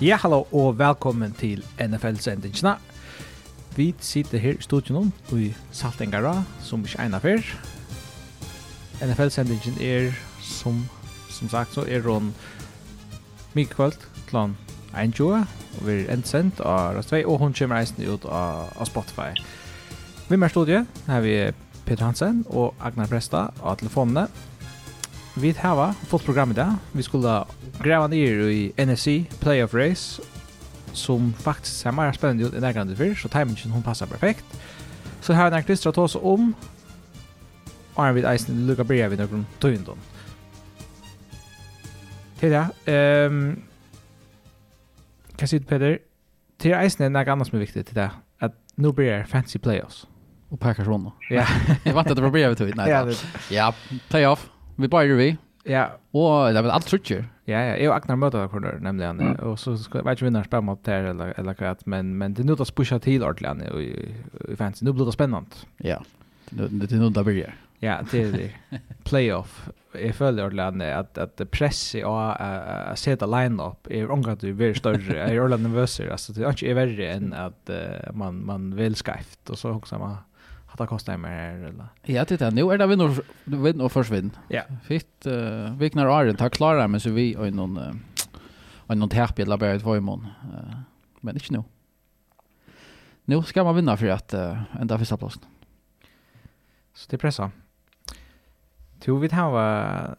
Ja, hallo og velkommen til NFL-sendingsna. Vi sitter her i studion i Saltengara, som ikke egnet før. NFL-sendingen er, som, som sagt, så er hun mye kvöld til han 21, og vi er endsendt av Rastvei, og hun kommer reisende ut av, av Spotify. Vi er med studiet, her vi Peter Hansen og Agnar Presta av telefonene, Vi har fått program i dag. Vi skulle grava ner i NSC Playoff Race som faktisk ser mer spennende ut enn jeg grann før, så timingen hun passer perfekt. Så her er en kristra til oss om og eisen Luka bria vid noen tøyndon. Til det, um, hva sier Peter? Til eisen er noe annet som er viktig til det, at nå blir det fancy playoffs. Og Packers rundt. Ja. Jeg vant at det var bria vi tøynd. Nei, ja, playoff vi bare vi. Ja. Og det var alt trutcher. Ja, ja. Jeg og Agnar møter hverandre, nemlig han. Mm. Og så vet ikke vinner spille mot der, eller, eller hva, men, men det er nå å pusher til ordentlig han i, i fancy. Nå blir det spennende. Ja, det er nå det blir Ja, det er det. Playoff. Jeg føler ordentlig at, at presset og å sette line-up er omgatt du blir større. Jeg er ordentlig nervøsere. Altså, det er ikke verre enn at uh, man, man vil skreft, og så også man Hatta kostar mer eller. Ja, är nu är det vi nog vinn och försvinn. Ja. Fitt uh, viknar Arden tar klara men så vi och någon uh, och någon tärp eller bara ett vojmon. Uh, men inte nu. Nu ska man vinna för att uh, ända första plats. Så det pressar. Tror vi det här var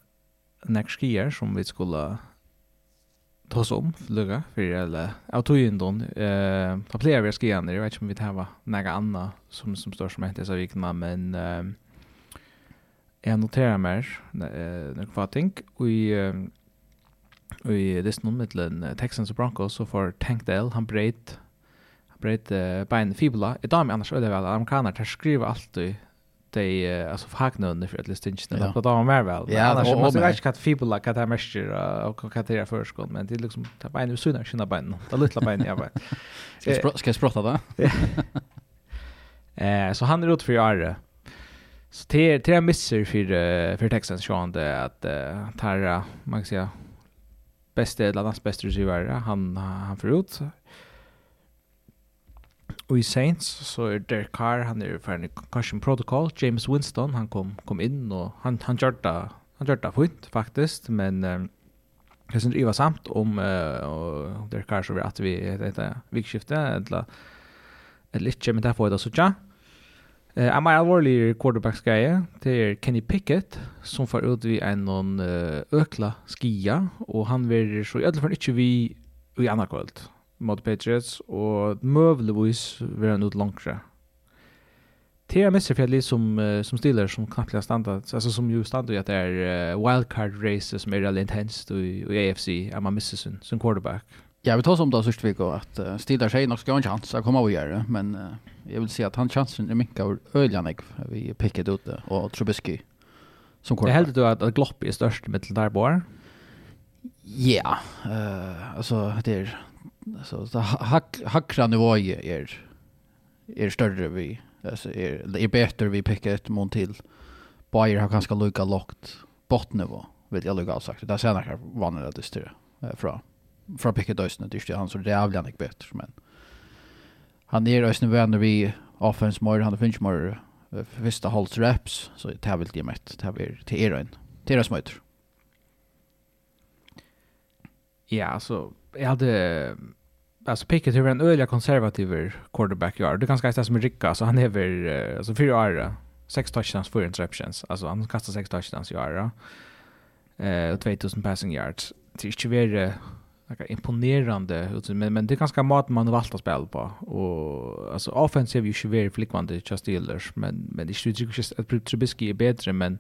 next year som vi skulle ta oss om lugga för eller jag tog in don eh ta player vi ska igen det vet inte om vi tar några andra som som står som heter så vikna men eh jag noterar mer eh några vad tänk och i i det snön mellan Texans och Broncos så för Tankdale han breit breit bein fibula. I dag med annars öde väl amerikaner tar skriva alltid de alltså facknönder för att lyssna inte det pratar mer väl. Ja, annars måste jag kanske att fibula kat här mäster och katera förskott men det liksom ta på såna sunna sina ben. Det lilla ben jag vet. Ska ska sprotta va? Eh så han är ute för Arre. Så det är tre misser för för Texans Sean det att Tarra man kan säga bästa eller annars bästa receiver han han förut Og i Saints så er Derek Carr, han er en concussion protocol. James Winston, han kom, kom inn og han, han gjør det han gjør det fint faktisk, men um, jeg synes det var samt om uh, Derek Carr så vi at vi heter vikskiftet, eller eller ikke, men det får jeg da sånn. Uh, en mer alvorlig quarterback-greie, det er Kenny Pickett, som får ut vi en noen uh, økla skia, og han vil så i alle fall ikke vi i annakvalt mot Patriots, og møveligvis vil han ut langere. Det er mest fjallig som, uh, som stiller som knappt har standard, altså som jo i at det er uh, wildcard races som er veldig intenst i, i AFC, at man mister sin, sin quarterback. Ja, vi tar som det sørste vik, att uh, Stiller sier nog ska ha en chans att komma og gjøre, men uh, jag vill säga att han chansen är mycket av øyene vi pikket ut det, och Trubisky som quarterback. Jeg du at, at Glopp er størst med der bare? Ja, uh, alltså det är så så hack hackra nivå är är större vi alltså är är bättre vi pickar ett mån till Bayer har ganska lucka lockt bottennivå vet jag lugga sagt. Där sen har vann det styr från från picket ösnen det är han så det är väl inte bättre men han är ösnen vänner vi offense more han finns more första halts reps så det har väl det mätt det har blir till er en till er möter Ja, alltså jag hade alltså Pickett är en öliga konservativ quarterback jag. Det kanske är det som är Ricka så han är väl alltså fyra år. Sex touchdowns, fyra interceptions. Alltså han kastar sex touchdowns i år. Eh 2000 passing yards. Det är inte väldigt like, imponerande men men det är ganska mat man har valt att spela på och alltså offensive ju väldigt flickvande just Steelers men men det är ju just att Trubisky är bättre men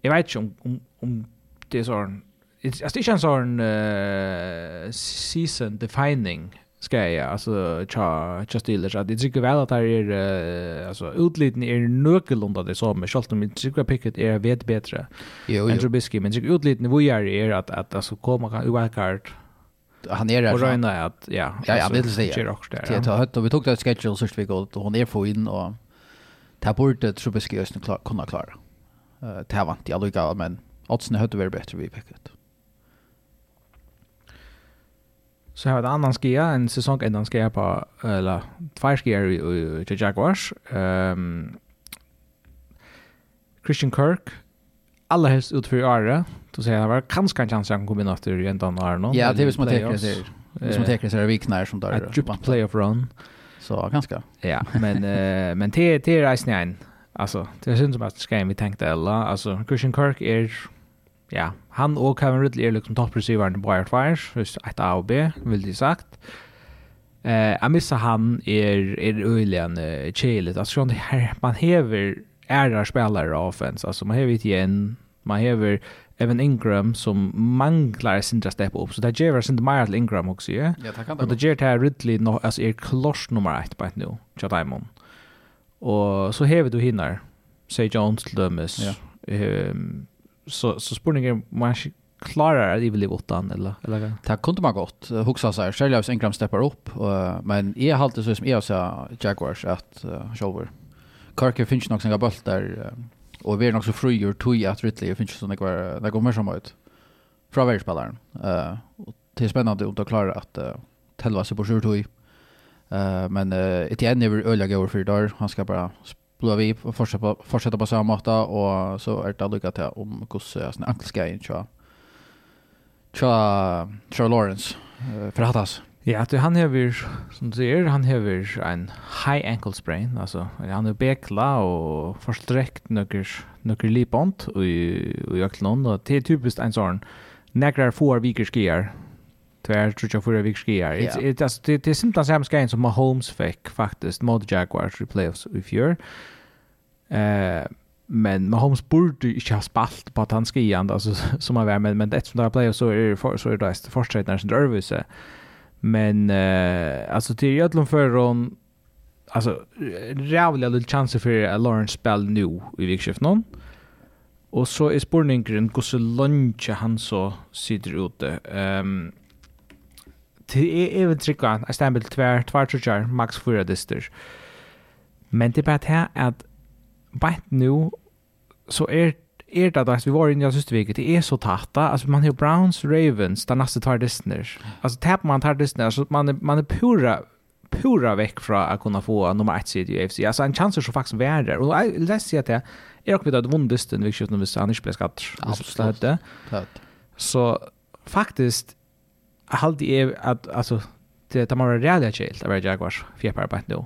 jag vet inte om om, om det är sån it's alltså inte en sån uh, season defining ska jag alltså cha just det där det tycker väl att det är uh, alltså utliten är nökelunda det som Charlton med tycker picket är vet bättre. Jo jo. Trubisky men tycker utliten vi är är att att alltså komma kan wildcard han är där. Och Ryan att ja. Ja jag vill säga. Det tar hött och vi tog det schedule så vi går och hon är få in och ta bort det Trubisky just kunna klara. Eh tävant jag lukar men oddsna hade varit bättre vi picket. Så har vi en annan skia, en säsong innan skia på, eller två skia i, i, i Jaguars. Um, Christian Kirk, alla helst ut för Are. Då säger jag var kanske en chans att han kommer in efter i en annan Arno. Ja, det är som att tänka sig. Som tänker sig viknar som där. Ett djupt playoff run. Så ganska. Ja, men uh, men det det är rejsen igen. Alltså, det syns som att ska vi tänkte alla. Alltså Christian Kirk är ja, han og Kevin Ridley er liksom toppreceiveren i Bayard Fires, hvis et A og B, vil de sagt. Eh, jeg missa han er, er øyeligen uh, kjelet. Altså, her, man hever ærer spelare av offense. Altså, man hever igjen, man hever Evan Ingram som manglar sin step upp. Så det ger sin mer till Ingram också, ja? Ja, det kan det. Och det ger till Ridley, no, alltså är klosch nummer ett på ett nu, tjata imon. Och så hever du hinner. säger Jones till Dömes. Ja. Um, så, så spurningen man klarar att överleva utan eller eller Det kunde man gott huxa så här själva hos Ingram steppar upp men är halt det så som jag sa Jaguars att uh, shower Kirk finns nog några bollar och vi är nog så frigör tog att Ridley finns så några det går mer som ut från världsspelaren eh och det är spännande om de klarar att uh, tälva sig på sjur tog men uh, Etienne är öliga går för där han ska bara blå vi fortsätta på, fortsätta på samma måte, och så är det lykke till om hur hvordan sånn in tja, tja, tja Lawrence uh, forhattas. Ja, det han hever, som du säger han hever en high ankle sprain, alltså han är bekla och försträckt nøkker, nøkker lipont i, i øklen, och det är typiskt en sån näkrar får viker Det är tror jag förra veckan är. Det det det är simpelt samma skän som Mahomes fick faktiskt mot Jaguars i playoffs i fjör. Eh men Mahomes borde inte ha spalt på att han ska igen alltså som han var men men eftersom det är playoffs så är det för, så är det det första när. Men eh alltså till Jötlund förron alltså rävliga lite chanser för Lawrence spel nu i vikskift någon. Och så är spårningen hur så lunch han så sitter ute. Ehm um, jeg vil trykka en stempel tver, tver trutjar, max fyra dyster. Men det er bare det at bare nu, så er er det att vi var inne i systerviket, det är så tatta. Alltså man har Browns, Ravens, där nästa tar Disney. Alltså tappar man tar Disney, så man är, man är pura pura väck från att kunna få nummer ett sid i AFC. Alltså en chans som faktiskt är där. Och jag läser att det är också vid att vunnit Disney, vilket jag inte blev skatt. Absolut. Så faktiskt halt är att alltså det tar man rejält chill av Jaguars fjärparbetet nu.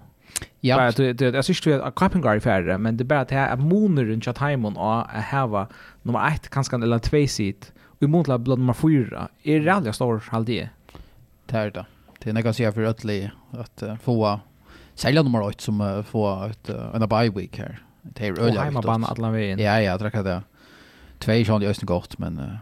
Ja. Bara det det jag syns ju att Kappengar i färre men det bara att här moner runt att hemon och hava nummer 1 kanske eller 2 sit och mot la blod nummer 4 är rejält stor halt det. Det är det. Det är något jag för ötli att få sälja nummer 8 som uh, få ett en bye week här. Det är öliga. Hemma bara alla vägen. Ja ja, jag tror att det. Två är ju gott men uh,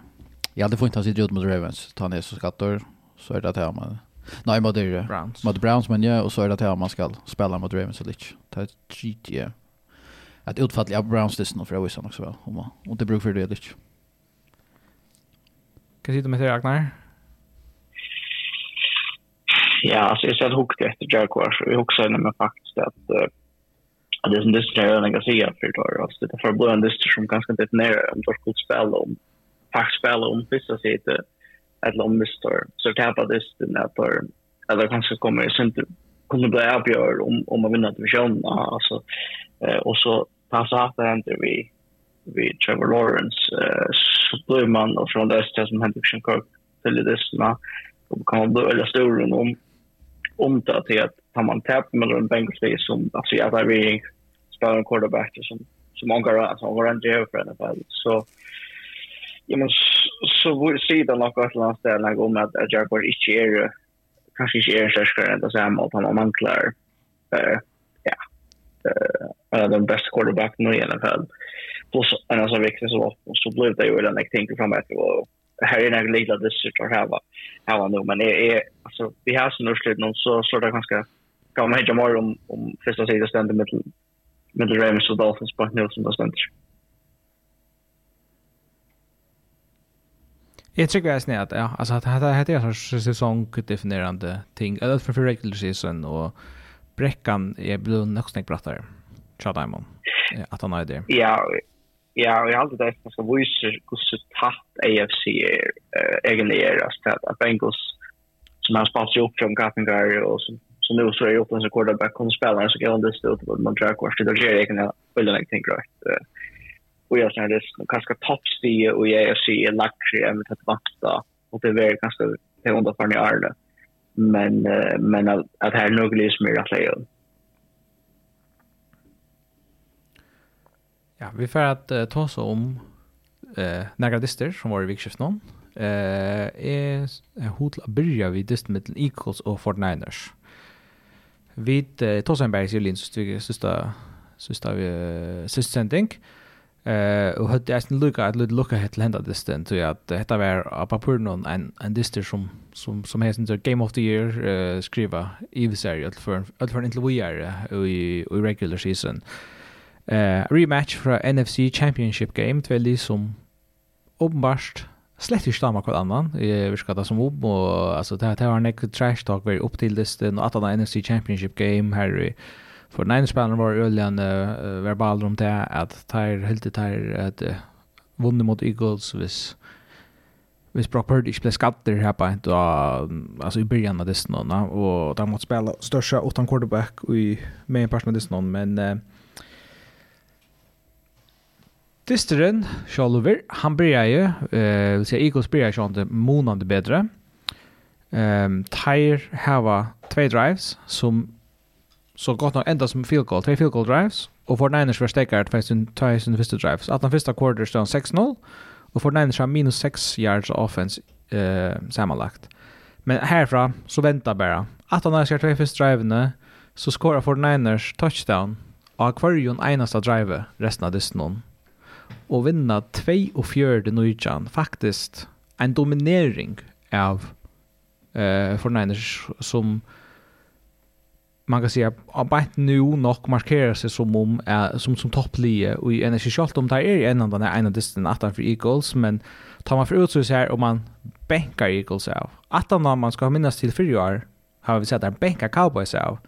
Jag hade funnit han sitter ut mot Ravens. Ta ner så skattor. Så är det att här man... Nej, mot det. Browns. Mot Browns men ja. Och så är det att man ska spela mot Ravens och Lich. Det är skit, ja. Att av Browns det för jag visste också väl. Om man inte brukar för det Lich. Kan sitta med dig, Ragnar? Ja, alltså jag satt hooked efter Jaguars. Vi hookade henne med faktiskt att uh, det är en dyster jag kan säga för det. Alltså det är förblående dyster som ganska detonerar om du skulle spela om faktiskt spela om första sidan eller om misstår så tappar det den där för eller kanske kommer sent kommer bli avgör om om man vinner divisionen alltså eh, och så passa det händer vi vi Trevor Lawrence eh, så blir man och från det som händer Christian Kirk till det som och kan man bli eller stor om om det till att tar man tapp med en Bengals som alltså jag där vi spelar en quarterback som som många alltså en ändå för NFL så ja, men så vore sidan nok et eller annet sted om at, at Jaguar ikke er kanskje ikke er sterkere enn det samme at han har mangler uh, ja, uh, den beste quarterbacken i NFL. Plus en av så viktig så, så ble det jo den jeg tenker fram etter og här är några lilla distrikt att häva häva nu men är är alltså vi har så nurslut någon så slår det ganska kan man hitta mer om om första sidan ständer med med Rams och Dolphins på nu som det ständer. Jag tycker jag snärt att ja, alltså att det här är en säsongdefinierande ting. Eller för för regular season och bräckan är blå nästan brattare. Tja Diamond. Att han är det. Ja, ja, jag har alltid det som ska visa hur tatt AFC är egentligen är att att Bengals som har spalt upp från Gattingar och som som nu så är ju öppen så quarterback kommer spelaren så kan det stå på man drar kvar det ger egentligen vill jag tänka rätt och jag känner det ganska toppstige och jag ser är lackre än med att vakta och det är ganska det är under för ni är det men men att, att här nog lys mer att lägga Ja, vi får att uh, ta oss om uh, några dister som var i vikskift någon. Uh, är hot att börja vid dyst mellan Eagles och 49ers. Vi tar oss en bergsjulin så styr sista sista vi sista sending. Eh Eh och hade jag sen lucka att lucka helt lända det stund så att detta var på på någon en en dyster som som som heter så game of the year eh skriva i serie att för att för inte vi är i i regular season. Eh rematch för NFC Championship game till som uppenbart slett ikke stammer hver annan. Vi skal ta som om, og altså, det, det var en trash talk, very er opp til listen, og at han NFC Championship game her i för nine ene var öljan uh, verbal om det att tar helt tar att uh, vunnit mot Eagles vis vis Brock Purdy inte blev skatter här på då alltså i början av det någon och de mot spela största utan quarterback i main part med det men uh, Disteren, Sjolover, han börjar ju, eh, vill säga Eagles börjar ju inte månande bättre. Ehm um, Tyre hava två drives som så gott nog ända som field goal, tre field goal drives och för Niners förstekar faktiskt en Tyson första drives. Att den första quarter står 6-0 och för Niners har minus 6 yards offense eh sammanlagt. Men härifrån så väntar bara. Att han ska tre första drivene så skorar för Niners touchdown av Aquarium enasta drive resten av distan. Och vinna 2 och 4 nyjan faktiskt en dominering av eh för Niners som man kan säga att bara nu nog markerar sig som om uh, som som topplie och en är självt om där är en av den ena distan att för Eagles men tar man för ut så här om man bänkar Eagles av. Att när man ska minnas till för år har vi sett där bänkar Cowboys av.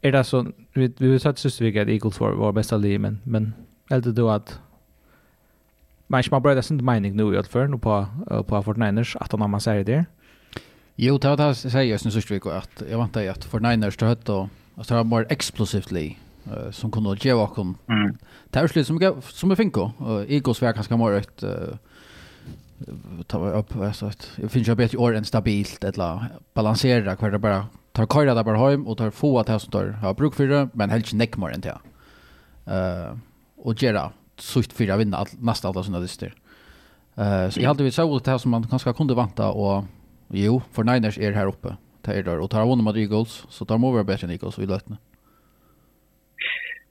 Är det så vi vi har sett sist vi att Eagles var var bästa lag men men eller då att man ska bara det sin mening nu i alla fall på på Fortniners att när man säger det. Jo, det var det jeg sier jeg i Sørsvik, at jeg vant deg at for Niners til høtt og at det var mer eksplosivt li, uh, som kunne gjøre åkken. Mm. Det er jo slik som, som jeg finner, og Eagles var ganske mer et, uh, ta var upp alltså att jag finns ju bättre år än stabilt eller balansera kvar det bara tar köra där bara hem och tar få att här som tar har bruk för det men helt neck mer än det. Eh och göra sucht för att vinna nästa alla såna dyster. Eh så jag hade vi så det här som man kanske kunde vänta och Jo, for Niners er her oppe. Det er der. Og tar vunnet mot Eagles, så tar må være bedre enn Eagles i løtene.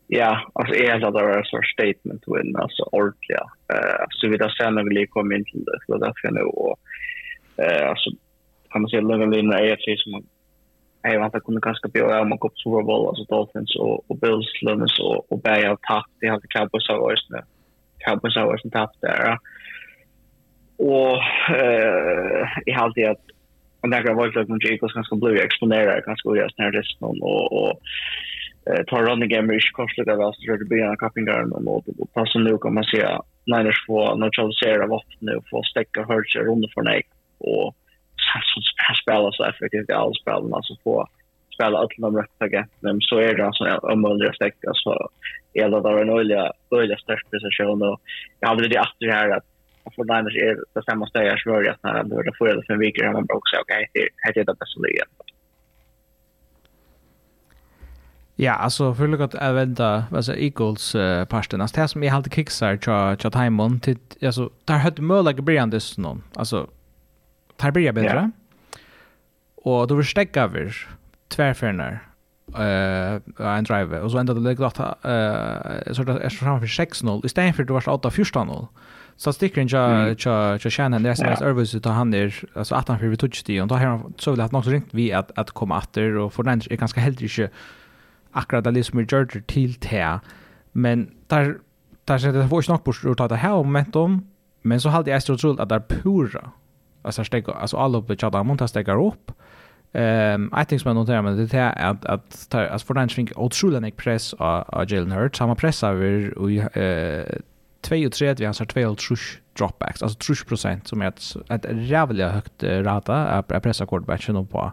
Ja, alltså är det där var så statement win alltså ordentligt. Eh så vi där sen när vi kommer in till det så där för nu och eh alltså kan man säga lägga in i AFC som jag vant att kunna kanske på om man går på Super Bowl alltså Dolphins och och Bills Lions och och Bay av tapp det har Cowboys av varit nu. Cowboys har varit tapp där. Og eh, jeg har alltid at Men det var med noen Jacobs ganske ble eksponere, ganske ure snær resten, og, og eh, tar running game ikke korslige av oss, rørte byen av kappingaren, og, og passer nu kan man si Niners får neutralisere våpnet og få stekke hørelse rundt for nek, og så spiller så effektivt i alle spelen altså få spela alla de rätta greppen så är det alltså en möjlig så Alltså, det där en öjliga, öjliga störst prestation och jag hade det efter här att och för Niners är det samma jag svör att när han började förra det för en vecka man bara också okej okay, det är det bästa ligan. Ja, alltså för att jag vänta alltså Eagles uh, parten. Alltså det som jag alltid kicksar tja tja timon till alltså där hade möjlighet början dess någon. Alltså tar blir bättre. Yeah. Och då förstärker över tvärfärnar eh uh, en drive och så ända det lägger att eh så det är så framför 6-0 istället för det var 8-14-0. Så sticker in ja ja ja Shannon där som är Irvis han där alltså att han för vi touch det och då har han så vill att något ringt vi att att komma åter. Och för den är ganska helt inte akkurat det som är George till te men där där så det var snack på att ta det här momentum. Men så hade jag så tror att där pura. Alltså stäcka alltså alla på chatta monta stäcka upp. Ehm I think man noterar men det är att att att för den svink otroligt press av Jalen Hurts. Samma press över och 32 han har 2 trush dropbacks alltså trush procent som är ett ett jävligt högt rata att pressa quarterbacken på.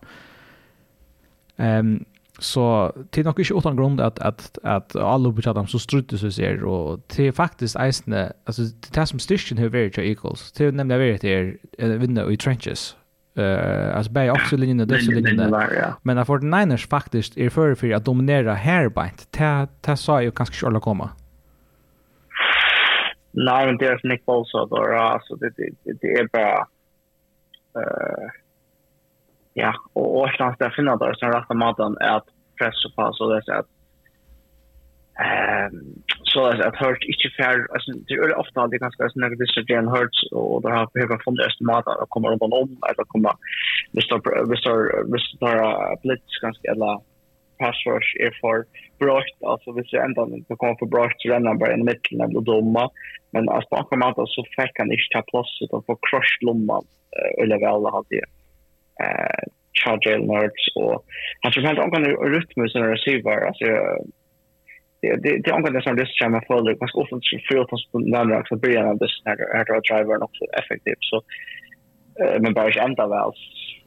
Ehm um, så det är nog inte utan grund att att att alla på dem så strutter så ser och det är faktiskt isne alltså det är som styrken hur very equals det är nämligen väldigt det vinna i trenches. Eh alltså bäj också linjen och dessa linjen men att 49ers faktiskt är för för att dominera här bint ta ta sa ju kanske skulle komma Nej, men det är Nick Bosa då, alltså det, det, det, är bara... Uh, ja, och Årslands där finna där som rätta maten är att pressa på så det är att ehm så att att hört inte fair alltså det är ofta alltid ganska så när det så gen hurts och då har behöver från det estimat att komma runt om eller komma vi står visst visst visst några blitz ganska eller pass rush är för bröst alltså hvis jag ändå inte kommer för bröst så ränner han bara i mitten eller domma men alltså på andra måten så fick han inte ta plats utan få crush lomman eller väl hade eh Charger Nerds och han tror helt omgående rytmus när receiver alltså det det det omgående som det som jag följer ganska ofta så fyra tas på nämligen också början av det här här driver också effektivt så men bara inte ända väl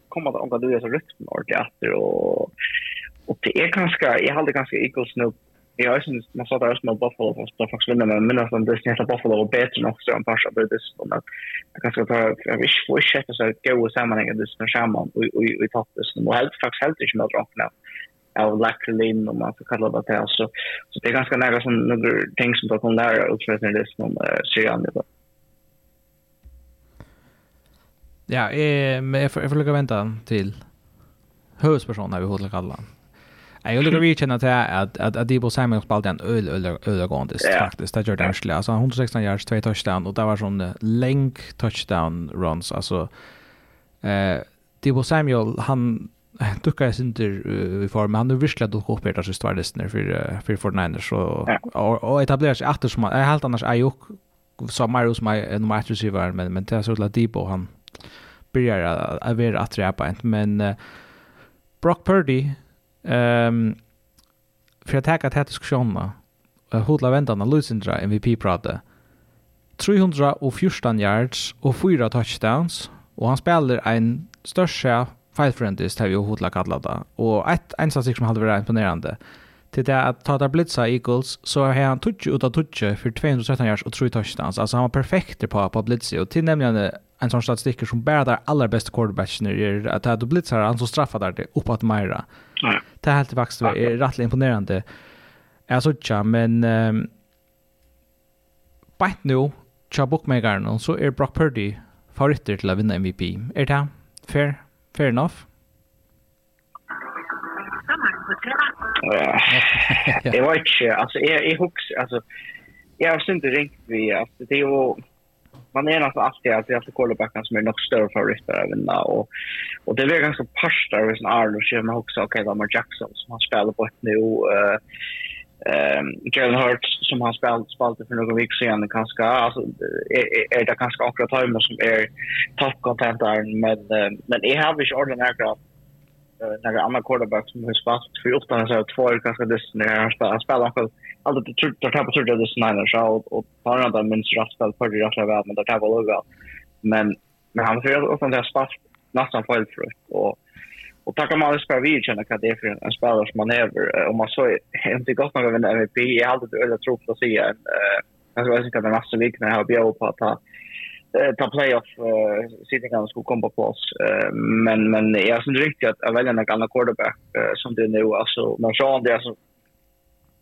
kommer det omgående det så rytm ordentligt och Och det är ganska, jag hade ganska Eagles nu. Jag har ju man sa där också med Buffalo och så faktiskt vinner men minns om det är Buffalo och bättre nog så en par så det så att jag kanske tar jag vill få shit så att gå och sammanhang det så samman och och och ta det så helt faktiskt helt inte med drop nu av in om man får kalla det det så så det är ganska nära som några ting som då kan lära ut för det som ser annorlunda Ja, eh, men jag får, jag får lycka vänta till huvudpersonen här vi håller kalla. Jag vill ju känna till att att att Debo Samuel spelade en öl öl övergående faktiskt. Det gjorde han alltså 116 yards, två touchdown och det var sån länk touchdown runs. Alltså eh Debo Samuel han dukkar sin inte uh, i form han är verkligen dock uppe där så det snär för för för Niners så och och etablerar sig efter som är helt annars Ayuk som Marius my en wide receiver men men det är så att Debo han börjar att vara att träpa men Brock Purdy Ehm för att ta att diskussionerna. Jag hodla väntan av Lucindra MVP-prata. 314 yards och 4 touchdowns. Och han spelar en största feilforendist har vi jo kallat det. Och ett ensatsik som hade varit imponerande. Till det att ta där blitza Eagles så har han touch ut av touch för 213 yards och 3 touchdowns. Alltså han var perfekt på på blitza. Och till nämligen en sån statistiker som bara där allra bästa quarterbacken är att du blitzar han så straffar där det uppåt Myra. Mm Nej. Det helt till det är rätt imponerande. Jag så tja, men um, bänt nu tja bookmakern så er Brock Purdy favoritter til å vinne MVP. Er det fair? Fair enough? Det var ikke, altså, jeg, jeg husker, altså, jeg har syntes ringt vi, altså, det er jo, man är alltså alltid att det är alltså som är nog större favoriter att vinna och och det är ganska parstar med sån Arnold och man också okej okay, Lamar Jackson som han spelar på ett nu eh ehm Jalen Hurts som han spelat spelat för några veckor sedan kanske alltså är, är det kanske akkurat han som är top content där men men jag har ju ordentligt några några andra quarterbacks som har spelat för åtta, så två ganska dyster han spelar också alltså det tror jag tappar tror det snälla så och har andra minst rätt spel för det rätta väl men det tappar lugg Men men han får också en där spalt nästan felfritt och Och tacka man det spel vi känner att det är för en spelare som man är om man så inte gott någon en MVP jag hade det eller tror på att säga en jag tror inte att den nästa vecka när jag har bjöd på att ta ta playoff uh, sittningarna skulle komma på uh, men men jag syns riktigt att välja en annan quarterback uh, som det nu. Alltså när Sean det är så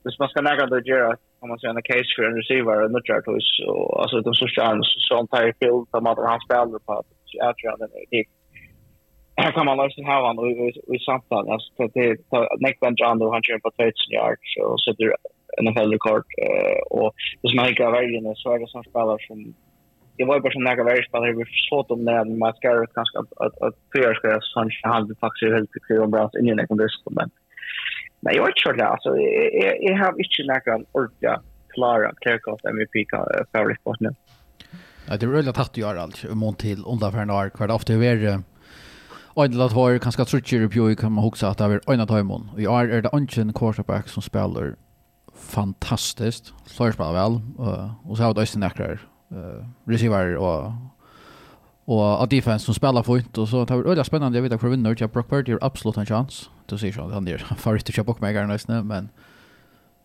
hvis man skal nægge det gjøre, kan man ser en case for en receiver och nutchar då så alltså de så chans så tar i field da att han spiller på så jeg tror han er det Her kan man lösa här han i samtal alltså det Nick Van John då han kjører på 20 yards och så det en hel rekord och det som jag väljer så er det sånn spiller som jeg var bara som några värre spelare vi såg dem när man ska at fyrer skal jeg sånn, han vil faktiskt helt till om bra in i den men, Men jag vet inte. Alltså, jag, jag har inte någon ordentliga klara klärkast MVP favoritsport nu. Ja, det är väldigt tatt att göra allt. Mån till ungefär några kvar. Ofta är det var har kanske trutcher i ju kan man huxa att det är Oina Taimon. I år är det Anchen quarterback som spelar fantastiskt. Slår spelar väl. Och så har det Östen Näkrar. Receiver och och defense som spelar fint och så tar det öliga spännande jag vet att för vinner jag Brock Purdy har absolut en chans du ser ju han är för att köpa bookmakern nästan men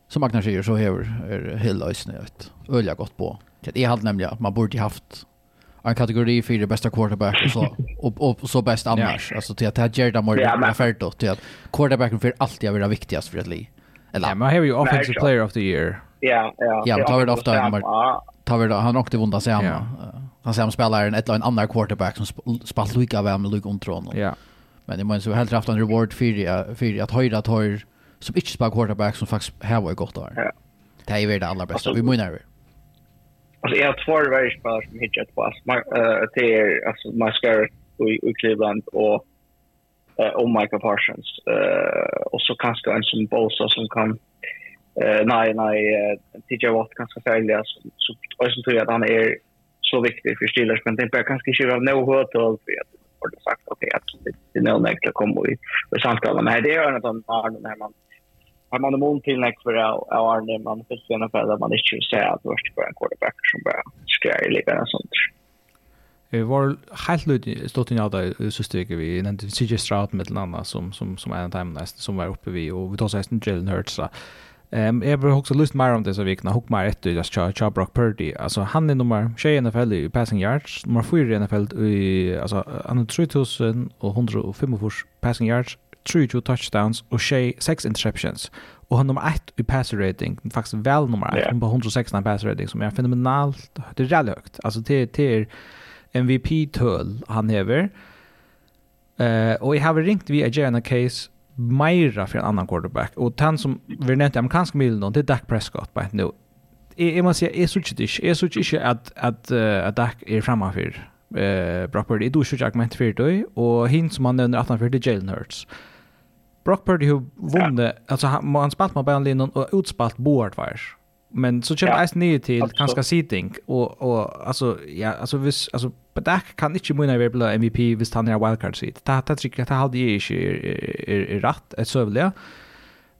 som Magnar säger så här är hela ösnen ett öliga gott på. Det är halt nämligen att man borde haft en kategori för det bästa quarterback och så och, och så bäst annars. Alltså till att det här Gerda Morgan ja, är färdigt då till att quarterbacken för alltid är det viktigast för ett liv. Eller ja, man har ju offensive player of the year. Ja, ja. Ja, men tar vi det ofta nummer tar vi det han åkte vunda sig hemma. Han säger han spelar en ett eller annan quarterback som spelar lika väl med Luke Ontron. Ja. Men det måste ju helt haft en reward för för att höjda tar som inte spelar quarterback som faktiskt har varit gott där. Ja. Det är ju det allra bästa. Vi menar det. Alltså jag har två varje spelare som hittat på det är alltså Mascar i Cleveland och och Michael Parsons eh och så kanske en som Bosa som kan eh nej nej TJ Watt kanske färdiga så så tror jag att han är så viktig för Steelers men det är kanske inte av något hårt att har det sagt ok, att det är någon att komma i samtalen. Men det är en av de barn när man har man en mån till näkt för år när man finns i NFL man inte vill säga att värst för en quarterback som bara skär i ligan och sånt. Det var helt lugnt stått in i så steg vi en CJ Stroud med ett annat som som som är en time näst som var uppe vi och vi tar sig en Jalen Hurts Ehm jag vill också lust mer om det så vi kan hooka mer ett just Char Char Brock Purdy. Alltså han är nummer 6 i NFL i passing yards, nummer 4 i NFL i alltså han har 3000 och 105 passing yards, 32 touchdowns och 6 interceptions. Och han nummer 1 i passer rating, faktiskt väl nummer 1 yeah. på 116 passer rating som är fenomenalt. Det är jävligt högt. Alltså det är MVP-tull han häver. Eh uh, och jag har ringt via Jana case meira för en annan quarterback. Och den som vi nämnde amerikanska milen det är Dak Prescott på ett nu. Jag, jag måste säga, jag såg inte, jag såg inte att, att, att Dak är framför uh, Brock Purdy du skulle jag ment för det, och hin som han nämner att han för det Jalen Hurts. Brock Purdy hur vunnit alltså han, han spalt med på linjen och utspalt Boardwire Men så kommer ja. ner till kanske kanskje seating, och och alltså ja, alltså vis alltså på dag kan inte munne vara blå MVP vis han är wildcard seat. Det, det, det, det hade ju inte är er, är rätt ett sövliga.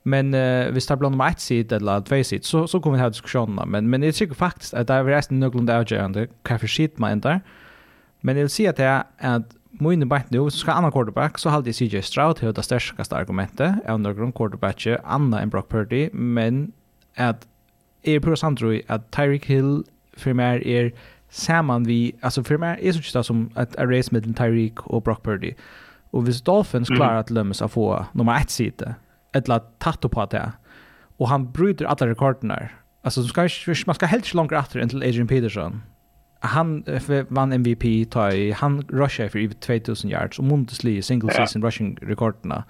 Men uh, hvis det er blå nummer ett seat eller två seat, så, så kommer vi ha diskusjoner. Men, men det tycker faktiskt att det är resten nøklund avgjørende hva for seat man ender. Men jeg vil att at att at Moine bænt nu, så skal annan quarterback, så halde CJ Stroud det sterskaste argumentet av nøkron quarterback, anna enn Brock Purdy, men at er pura samtroi at Tyreek Hill for meg er saman vi, altså for meg er sånn som at a race mellom Tyreek og Brock Purdy. Og hvis Dolphins mm. klarar at Lømmes å få nummer ett side, et eller tatt på det, og han bryter alle rekordene, altså man skal, man skal helst ikke langere etter enn til Adrian Peterson. Han vann MVP, ta i, han rusher för över 2000 yards, och Mundesli single season rushing rekordene.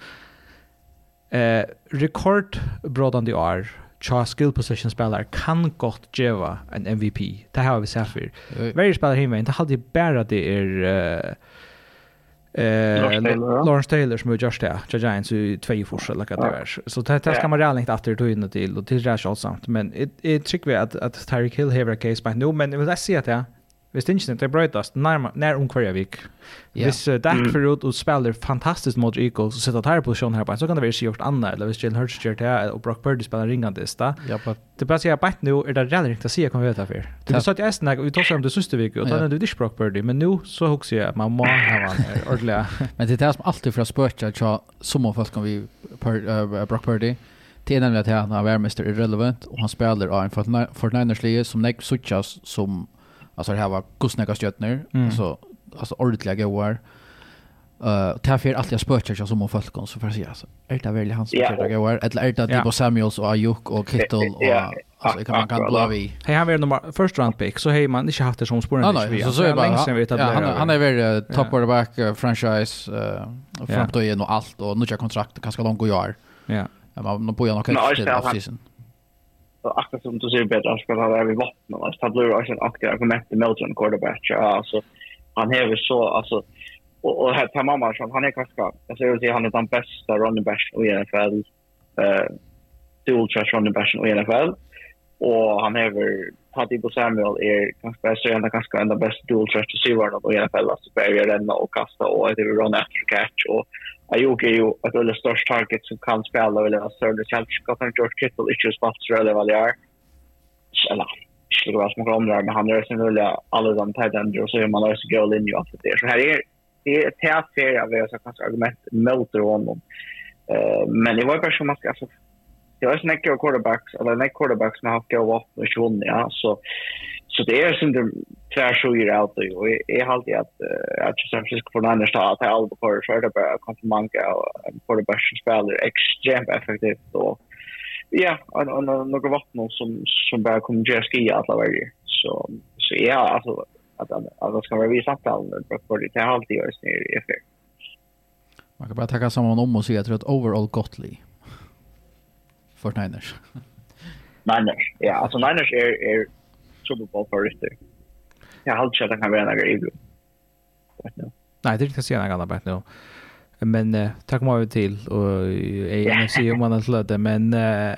Eh, rekordbrådande år, tja skill position spelare kan gott geva en MVP. Det har vi sett för. Varje spelare hemma inte hade bara det är uh, Eh Lawrence Taylor som är just det. Ja, Giants i två forskel lika det är. Så det här ska man redan inte efter tog in till och till Rash allsamt. men det är trick vi att att Tyreek Hill har case by no men vill säga se att ja Hvis tingene det brøytast nær, nær om hver vik. Yeah. Hvis uh, Dak mm. ut og spiller fantastisk mot Eagles og sitter tar på posisjonen her på, så kan det være ikke gjort annet, eller hvis Jalen Hurts gjør det, og Brock Purdy spiller ringende i sted. Ja, but... Det bare sier, bare nå er det redan riktig å si jeg kan vite her. Du kan sagt i Esten, og vi tar seg om det siste vik, og da er det ikke Brock Purdy, men nå så husker jeg at man må ha han her, ordentlig. men det er det som alltid fra spørsmålet, så som om folk kan vi Brock Purdy, Det är nämligen att han er värmester irrelevant, och han spelar av en Fortniners-lige som nek suttjas som alltså det här var kostnader stjärnor mm. alltså alltså ordentliga goar Uh, det här för allt jag spökar sig som om folk så för jag säga alltså, är det väl han som spökar sig år? Eller är det Debo Samuels och Ayuk och Kittel och alltså, kan, man kan blå vi Hej, han var nummer, first round pick, så hej man inte haft det som spåren. Nej, nej, så så är det han, han är väl uh, top quarterback, uh, franchise, uh, framtiden och allt och nu kontrakt ganska långt och jag. Ja. Man börjar nog kanske efter off-season akkurat som du säger bättre att han är vid vattnet. Alltså, han blir också en aktiv argument mot Milton quarterback. ja Alltså, han är väl så, alltså, och, och här Per Mamma, han är ganska, alltså, jag vill säga han är den bästa running back i NFL. Uh, dual trash running back i NFL. Och han är väl häver, Tadibo Samuel är kanske bäst, och ganska en av bästa dual trash receiverna i NFL. Alltså, börjar renna och kasta och det är run after catch och Ayuk är ju ett väldigt störst target som kan spela eller att Sörle Kjellskap George Kittle inte just spelare eller vad det är. Eller skulle vara som kommer där men han är sin eller alla de tight ender och så är man alltså gå linje att det så här är det är tät serie av det så kanske argument mot honom. Eh men det var ju kanske man ska alltså det var snäcka quarterbacks eller nej quarterbacks som har haft gått och vunnit ja så så det är syndrom tvär så är det alltid och är halt alltid att att just San Francisco för några stad att all på för är det bara komplement och för det bästa spelare extremt effektivt och ja och och några vatten som som bara kommer ge ski alla varje så så ja alltså att att det ska vara vi samtal för det är halt alltid ju i effekt Man kan bara tacka samman om och säga att det är ett overall gottly. Fortniners. Niners, ja. Alltså Niners är, är Super Bowl favoriter jag har aldrig att han kan vara några i. Nej, det är inte så gärna gärna bara nu. Men uh, tack mycket till och jag är om man har slöt det men uh,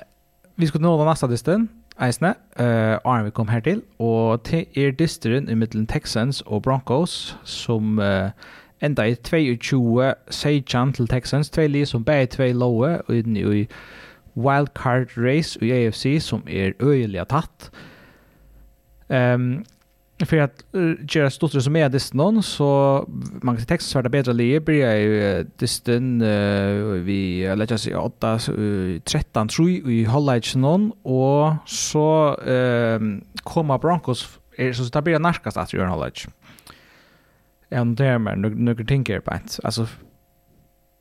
vi ska nå den nästa distan. Eisne, uh, Arne kom her til, og til er disteren i middelen Texans og Broncos, som uh, enda i 22 sejan til Texans, tvei li som begge tvei lowe, og inn i wildcard race i AFC, som er øyelig tatt. Um, för att uh, göra stort som är det någon så man kan texta svärda bättre le blir jag uh, distan uh, vi uh, lägger sig 8 uh, 13 tror i highlights någon och så ehm komma Broncos är så det blir narkast att göra halvlek. Ändå där men några tänker på att alltså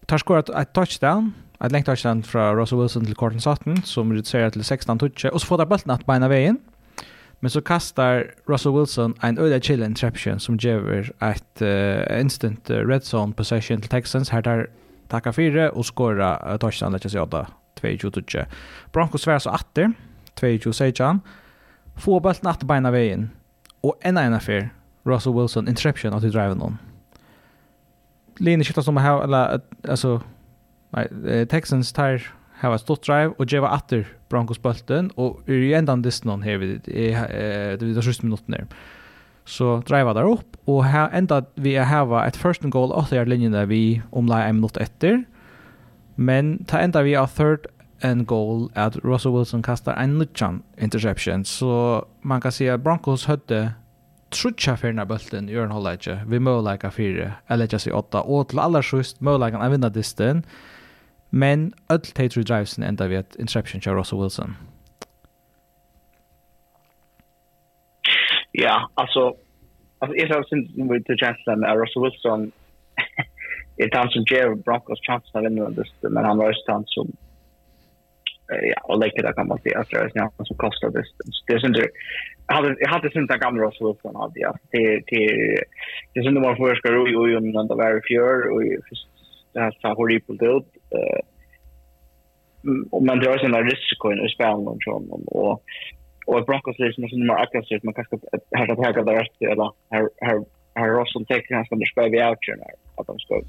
tar skorat ett touchdown ett längt touchdown från Russell Wilson till Cortland Sutton som reducerar till 16 touch och så får där bollen att bena vägen. Mm Men så kastar Russell Wilson en öde chill interception som ger ett uh, instant red zone possession till Texans. Här tar tacka fyra och skåra uh, touchdown til Sjøda 22-22. Broncos svär så atter 22-16. Få bulten att beina vägen. Och en ena för Russell Wilson interception att driva någon. noen. Linje skifter som her, eller alltså nei, Texans tar hava stort drive og geva atter Broncos bulten og i endan distan her vi det vi det siste minutten der. Så driva der opp og her enda vi hava et first and goal og yard linjen der vi omlai ein minutt etter. Men ta enda vi av third and goal at Russell Wilson kastar ein nutjan interception. Så man kan se at Broncos hødde trutja fyrna bulten i Ørnholleitje. Vi møleika fire, eller ikke si åtta, og til aller sust møleikan en vinna distan. Men öll Tatry Drivesen enda vi ett interception av Russell Wilson. Ja, alltså alltså jag har synd med det chansen med Russell Wilson är han som ger Broncos chansen att vinna det men han var just han som ja, och lika det, kan man se att det är han som kostar det. Det är inte jag hade jag hade synd att gamla Russell Wilson hade jag. Det det det synd var för ska ro ju om den där fjör och det har horribelt ut eh men det är också en risk i spelen och så och och Broncos är som som mer aggressivt man kanske har att häga där efter eller har har har Russell täcker han som det spelar vi out ju när att de ska ut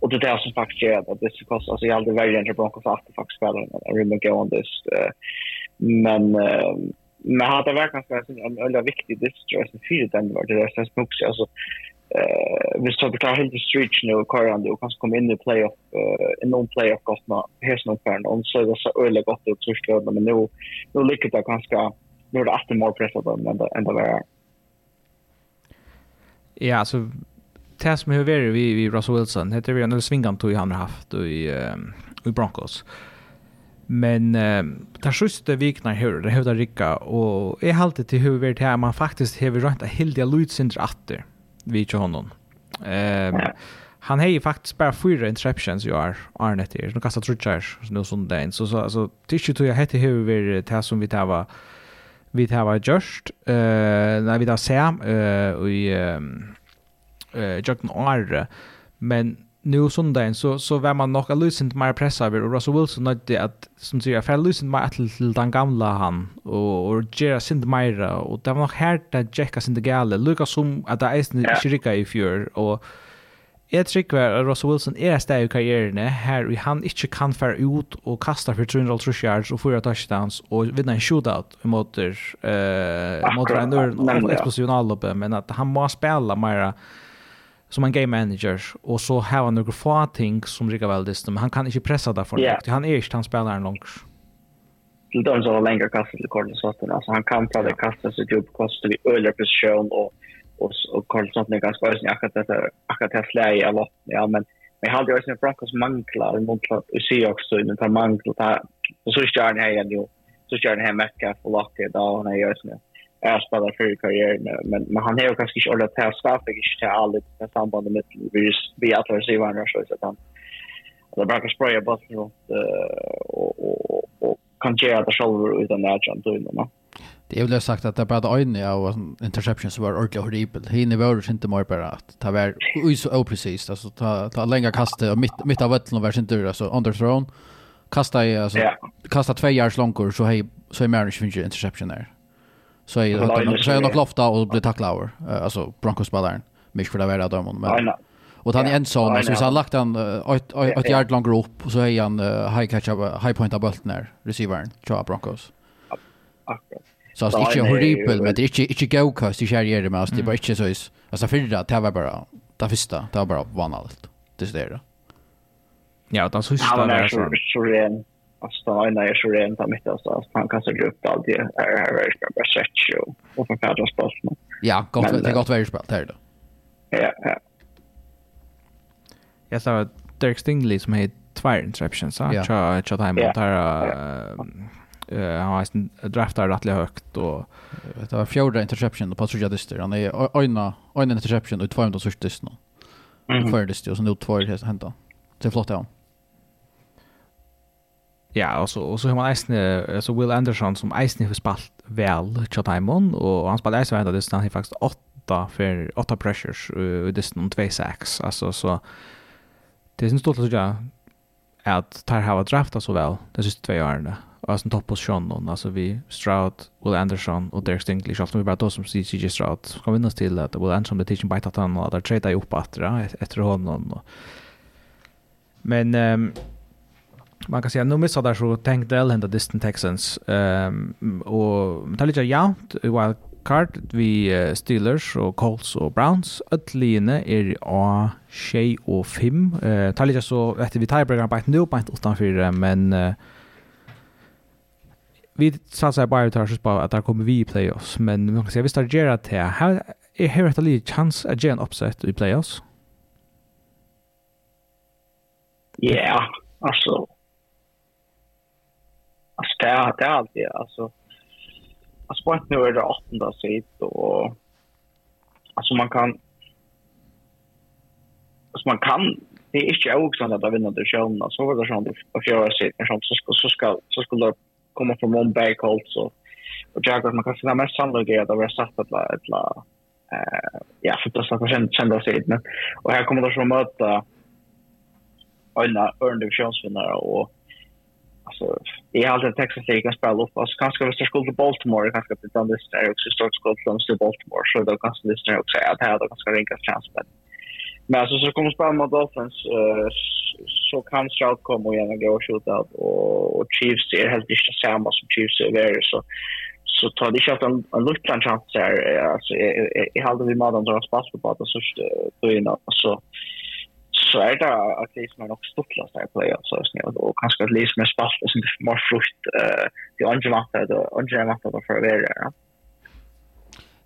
och det är som faktiskt är att det ska kosta alltså jag aldrig väljer inte Broncos att faktiskt spela I remember go on this men men har det verkligen en en väldigt viktig distress för den var det är så smutsigt alltså eh vi står på tar helt stretch nu och kör ändå kanske komma in i playoff eh någon playoff gott nå här för någon så det så öle gott ut så skulle men nu nu lyckas det kanske nu är det att mer press på dem det ända vara Ja, så det som har varit vi vi Russell Wilson heter vi en svingant tog han har haft i i Broncos. Men eh det sjuste vikna hur det hur det rycka och är alltid till hur vi det här man faktiskt har rönt att hilda Lutzindr åter vi till honom. Ehm han har ju faktiskt bara fyra interceptions i år Arne heter. Nu kastar Trutchers nu sån där så så alltså tills ju jag heter hur vi det som vi tar var vi tar var just eh när vi tar ser eh i eh jag kan men nu sundagen så så var man nog lucent mer pressa över Russell Wilson nödde att som säger för lucent mer att till den gamla han och och Jera sind mer och det var nog här där Jacka sind gale. Lucas som att det är Shirika i fjör och Jeg trykker at Russell Wilson er steg i karrieren her og han ikke kan fære ut og kaste for 350 yards og 4 touchdowns og vinne en shootout mot uh, mot en nøren og eksplosjonalloppet, men at han må spille mer som en game manager och så har han några få ting som rikar väl det men han kan inte pressa där för yeah. han är inte han spelar en lång till dem som har längre kastat till Carlos Sotten alltså han kan ta det kasta sig upp kostar vi öliga position och och och Carlos Sotten är ganska ösnig akkurat detta akkurat det flyg i alla ja men men hade ju sin Broncos mangla och mangla och se också den tar mangla och så kör han här ju så kör han här Metcalf och Lockett och han är ju är spelar för karriär karriären men, men han har ju kanske inte ordat till skapet inte till alla det sambandet med vi vi att se vad han så att han det bara spraya bort runt och och och kan göra det själv utan närjan då innan. Det är väl sagt att det bara ögonen av interception som var ordentligt horribelt. Hinner var inte mer bara att ta var så oprecist alltså ta ta länga kastet och mitt mitt av bollen var inte alltså underthrown kasta i alltså yeah. kasta två yards långkor så hej så är mer än 20 interception där så är det så är nog lofta och blir tacklad över alltså Broncos spelaren mycket för det värda där men och han är en sån så han lagt han ett ett yard lång upp och så är han high catch up high point av bulten där receivern Joe Broncos. Så det är ju horribel men det är inte inte go cost i kärjer med det är bara inte så är alltså för det var bara det första det var bara vanligt det är det Ja, utan så. står det är så ren. Alltså en är så rent av mitt alltså han kan sig upp allt det är här är det bara sett ju och för färdas spel. Ja, gott det gott väldigt spel där då. Ja, ja. Jag sa Derek Stingley som heter Twire Interceptions, så jag tror jag tar emot här eh han har draftar rätt högt och det var fjärde interception på Patrick Jadister. Han är ena ena interception och två ändå sist nu. För det och så nu två helt hänt då. Det är flott ja. Ja, og så, og så har man eisne, så Will Anderson som eisne har spalt vel til Timon, og han spalt eisne vel til Distan, han har faktisk åtta, for, åtta pressures i Dysten om 2-6, altså så det er sin stolt å sige at Tar har drafta så vel de siste tve årene, og altså topp hos Sjonnen, altså vi Stroud, Will Anderson og Derek Stingley, så vi bare då som sier CJ Stroud, så kan vi att til at Will Anderson ble tidsen beitat han, og der treda jo opp etter, etter hånden, og Men um, man kan säga nu missar där så tänk Dell hända Distant Texans. Ehm um, och tar lite ja wild card vi uh, Steelers och Colts och Browns. Öllina är a Shay och Fim. Eh uh, tar lite så efter vi tiebreaker på nu på utan för men uh, vi satsar bara tar så på att där kommer vi i playoffs. Men man kan säga vi startar göra det här. Är här ett litet chans att ge en upset i playoffs. Ja, yeah, alltså Alltså det är det alltid alltså alltså på nu är det 8 sitt och alltså man kan alltså man kan det är inte också att vinna det sjön så var det sånt att göra sig så ska så ska så skulle komma från one back also och jag man kan finna mest sannolikt att det var satt att ett la eh ja för det så sen kända då sitt men och här kommer det så möta en örn divisionsvinnare och alltså i alla Texas League kan spela upp alltså kanske hvis det skulle till Baltimore kanske till den där är också stort skuld från till Baltimore så då kanske det är också att här då kanske ringa chans men men alltså så kommer spela mot Dolphins uh, så kan Stroud komma och gärna gå och skjuta och, och Chiefs är helt inte samma som Chiefs är värre. så så tar det inte en, en liten chans där alltså i halva vid madan drar spass på att så då innan så så är det att det som är nog stuttlas där på playoffs så snä och kanske att läs med spalt och sånt mer frukt eh det andra matta det andra matta då för det ja.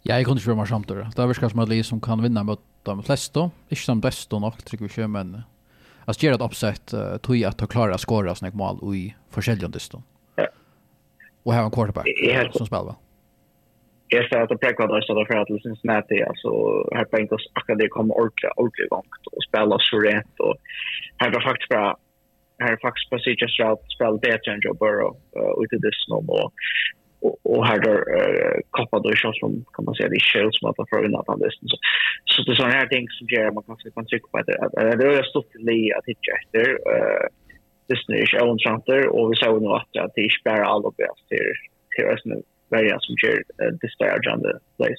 Ja, jeg jag kunde svärma samt då. Det er virkelig som at Lee som kan vinne mot de fleste, ikke de beste nok, tror vi ikke, men jeg gjør et oppsett, uh, tog at jeg klarer å skåre snäck mål i forskjellige stund. Ja. Og her er en quarterback som spelar väl jag ska att det präkva där så därför att Cincinnati alltså här på Ingles akademi kommer ordentligt ordentligt långt och spela så rätt och här var faktiskt bra. Här är faktiskt precis just att spela bättre än Joe Burrow uh, ut i det snön och och, här då uh, koppar då shots som kan man säga det shields som att från att han visst så så det är såna här ting som gör man kanske kan tycka på det det är stort till att hitta efter eh det ju own center och vi såg nog att det är bara allt bäst till till resten välja som kör uh, disparagande plays.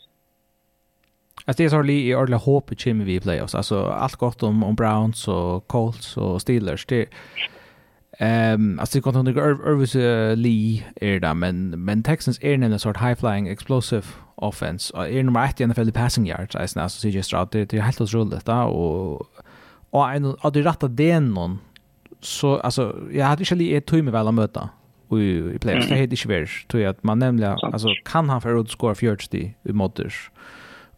Alltså det är så i ordla hopp i vi i playoffs. Alltså allt gott om, om Browns och Colts och Steelers. Det, Ehm alltså det kan inte Irvis Lee är där men men Texans är en sort high flying explosive offense. Och är nummer 1 i NFL passing yards. Alltså så ser just out det är helt otroligt där och och en av de rätta den någon så alltså jag hade ju lige ett med väl att möta i, i playoffs. Mm. Det heter ikke vers. Tror jag att man nämligen, alltså kan han för att score 40 i Modric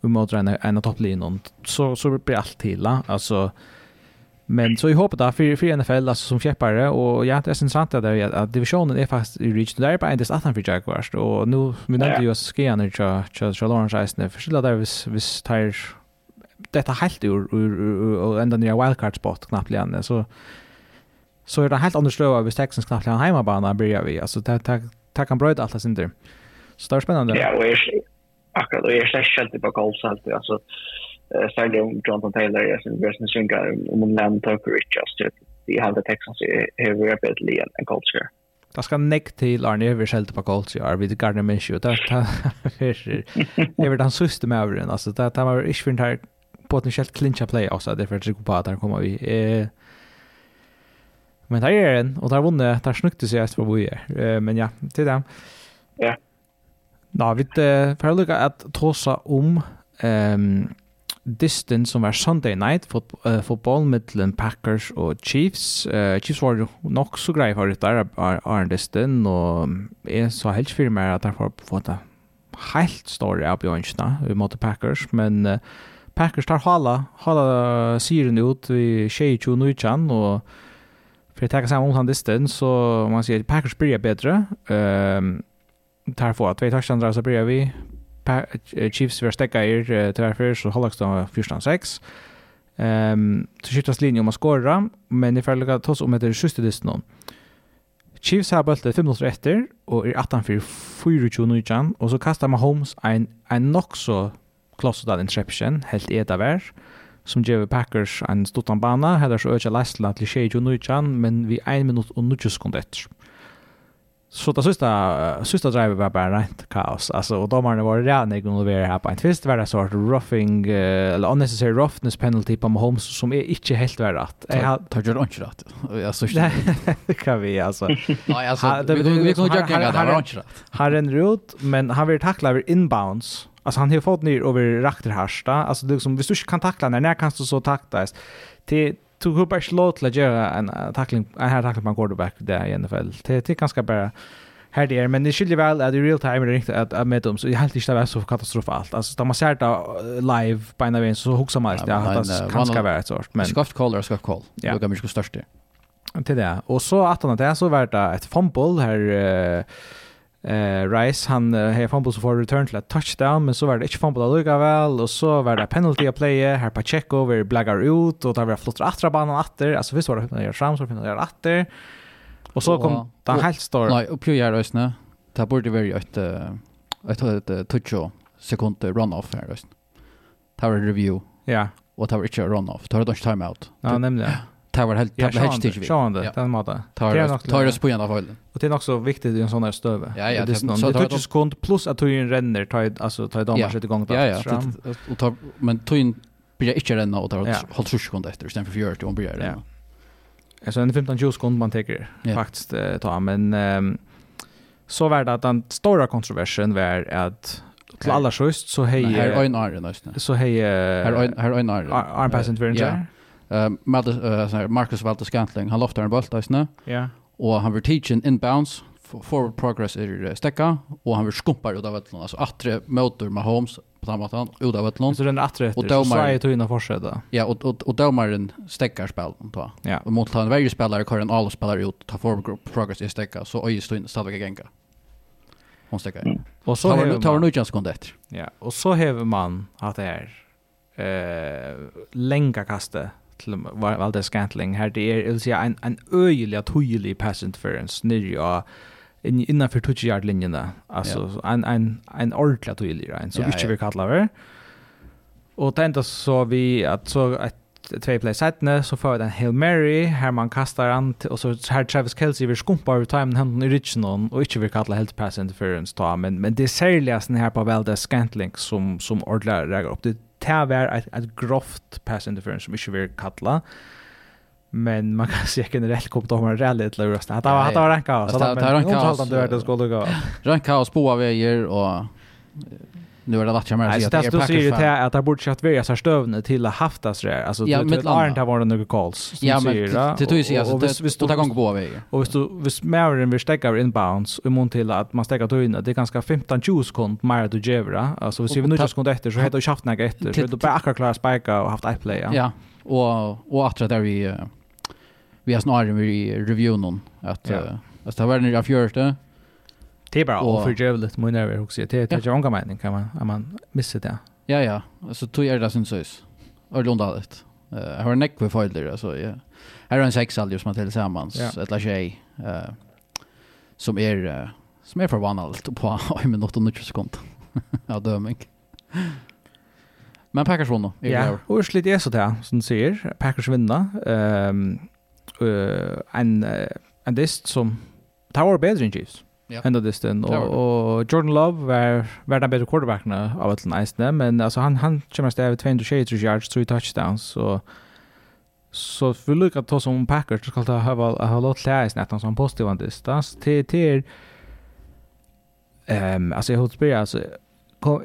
i Modric en, en av topplinjen så, så blir allt till. Alltså Men så i hoppet där för för NFL alltså som käppare och ja, det är intressant där att, att divisionen är fast i reach där på endast att han för Jaguars och nu vi nämnde ju att skenar tja tja tja Lawrence Eisner för skilla där vis vis tar detta helt ur och ända nya wildcard spot knappt igen så så är det helt andra slöa vid Texans knappt han hemmabana börjar vi. Alltså tack tack tack han bröt alla sin där. Så det är spännande. Ja, och jag akkurat och jag släcker helt på golf så alltså särskilt om Jonathan Taylor är sin bästa synkar om en land Tucker Richards typ. Det är halva texten så är vi uppe ett led en golf score. Det ska näck till Arne över skälta på golf så är vi det Gardner Minshew där där över den sista med över den alltså det där var inte för här potentiellt clincha play också därför att det går på att han kommer vi eh Men där är den och där vunne där snukte sig efter vad vi är. Men ja, till dem. Ja. Nå, vi får lukka at tåsa om um, distance som var Sunday night fot uh, fotball mellan Packers og Chiefs. Uh, Chiefs var jo nok så grei for det der Arne Distin, og jeg så helt for meg at jeg får få det helt store av Bjørnsene mot Packers, men uh, Packers tar hala, hala syren ut i 22-19, og För det tar samma om han distan så man säger Packers blir bättre. Ehm tar för att två touchdowns så blir vi Chiefs vi stäcka er tvärför så hålls de första sex. Ehm så skiftas linjen om att skåra men det följer att oss om det sista distan. Chiefs har bollen 5 minuter efter och är 18 för 24 nu igen och så kastar man Holmes en en nock så close that interception helt edaver. Eh som gjør Packers en stuttan bana, heller så øker Lesla til 21 men vi 1 minutt og 90 sekunder etter. Så det sista, sista drivet var bare rent kaos. Altså, og dommerne var rene involveret her på en tvist. Var det så at roughing, eller unnecessary roughness penalty på Mahomes, som er ikke helt vært rett. Jeg har... Tar ikke rett rett. Altså, ikke. Det kan vi, altså. Nei, altså, vi kan jo gjøre det, det var rett rett. Han renner ut, men han vil takle over inbounds Alltså han har fått ner över rakterhärsta. Alltså det liksom, hvis du inte kan tackla när när kan du så taktas. Till tog upp ett slå till att göra en tackling, en här tackling på en quarterback där i NFL. Det är ganska bara här det är, men det skiljer väl att i real time är det inte att, att med dem, så jag helt inte det så katastrofalt. Alltså, när man ser det live på en av en så huxar man det, att det kan ska vara ett sort. Men... Skaft call eller skaft call, ja. det är mycket störst det. Till det, och så att han det så var det ett fumble här... Uh, eh Rice han har fumble for return till a touchdown men så var det inte fumble lukka vel og så var det penalty a play her Pacheco ver blaggar ut og där var flottra attra banan atter alltså visst var det när jag fram så finner jag atter och så kom den helt stor Nej och Pio gör ösna där borde vara ett ett ett toucho sekund run off här ösna tar review. Ja. Och tar inte run off tar det timeout. Ja nämligen Det var helt tabla hedge till vi. Ja, det den maten. Tar tar oss på av fall. Och det är också viktigt i en sån här stöve. Ja, ja, det är så det touch sekund plus att du renner tar alltså tar damer sätter igång där. Ja, ja. Och tar men tar in blir inte renna och tar håll 20 sekunder efter istället för 40 och börjar. det. Ja. Alltså en 15 20 sekunder man tar faktiskt ta men så var det att den stora kontroversen var att till alla sjöst så hej här är en nästan. Så hej här är här för en armpassant vänster uh, Marcus Walter Scantling, han loftar en bolt eisne. Ja. Og han vil teachin inbounds, forward progress er stekka, og han vil skumpar ut av vettlån. Altså atre møter Mahomes på den måten, ut av vettlån. Så den atre etter, så svei tog inn og och Ja, og, og, og dømeren stekkar spillen. Ja. Og mot han verger spillere, kvar en alle spillere ut, ta forward progress i stekka, så øye stod inn stadigvæk genga. Hon stekkar. Mm. Og så har man... Tar hun utjans kund etter. Ja, og så hever man at det er eh, lenga kastet til Valdes Scantling her, det er, vil en, en øyelig, tøyelig pass interference nirri ja in, innanfor tutsjardlinjene, altså ja. en, en, en ordentlig tøyelig, en så ja, ikke vi kallar det. Og det så vi, at så et två play setne så får den Hail Mary här man kastar an och så här Travis Kelce vi skumpar över time händen i Richardson och inte vi kallar helt pass interference ta men men det är särskilt den här på Valdes Scantling som som ordlar räcker upp det det var et, et grovt pass interference som ikke vil kalla. Men man kan se generellt kom då man rally till Lurus. Det var det var ranka så det var ranka så det var det skulle gå. Ranka och spåa vägar och nu är det lätt jag menar att det är packers för att det borde chatta vara så stövne till att haftas det alltså ja, det har inte varit några calls ja men det. tror jag alltså det visst då gång på väg och visst visst mer än vi stäcker inbounds och imon till att man stäcker till det. Är ganska 15 20 sekund mer att gevra. alltså vi ser nu just efter så heter det shaft några efter. Så då bara akkurat klara spika och haft ett play ja. Och och att där vi vi har snarare i reviewen att att det var när jag fjörde. Det är bara oförgövligt mun över också. Det det är ju mening kan man om man missar det. Ja ja, alltså tog jag det sen sås. Och lunda det. Jag har en neck with folder alltså ja. Här är en sex aldrig som man tillsammans ett la tjej eh som är som är förvandlat på en minut och 90 sekund. Ja döming. Men Packers vann då. Ja, och slit är så där som du säger. Packers vinner. Ehm eh en en dist som Tower Bedrin Chiefs ja. hända det stund och, och Jordan Love var var den bättre quarterbacken av ett nice men alltså han han kommer stäva 200 yards tre touchdowns så så för lucka ta som Packers ska ta ha ha lot läs nästan som positiv positiva distans till till ehm alltså jag hoppas på alltså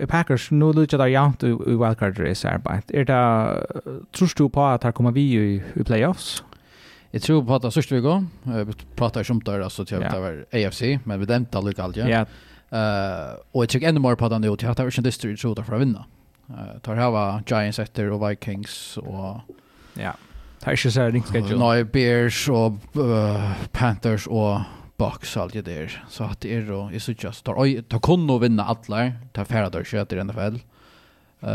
Packers nu lutar där jant i wildcard race arbete. Är det tror du på att här kommer vi i playoffs? Jag tror på att det sista vi går. Vi pratar ju om det alltså till att det var AFC, men vi dämtar lika allt. Ja. Uh, och jag tycker ännu mer på den nu till att det var en distrikt så för att vinna. Uh, tar här var Giants efter och Vikings och ja. Det är inte så här riktigt schedule. Nej, Bears och Panthers och Bucks allt det där. Så att det är då är så just tar oj tar kunna vinna alla. Tar färdas sköter i NFL. Uh,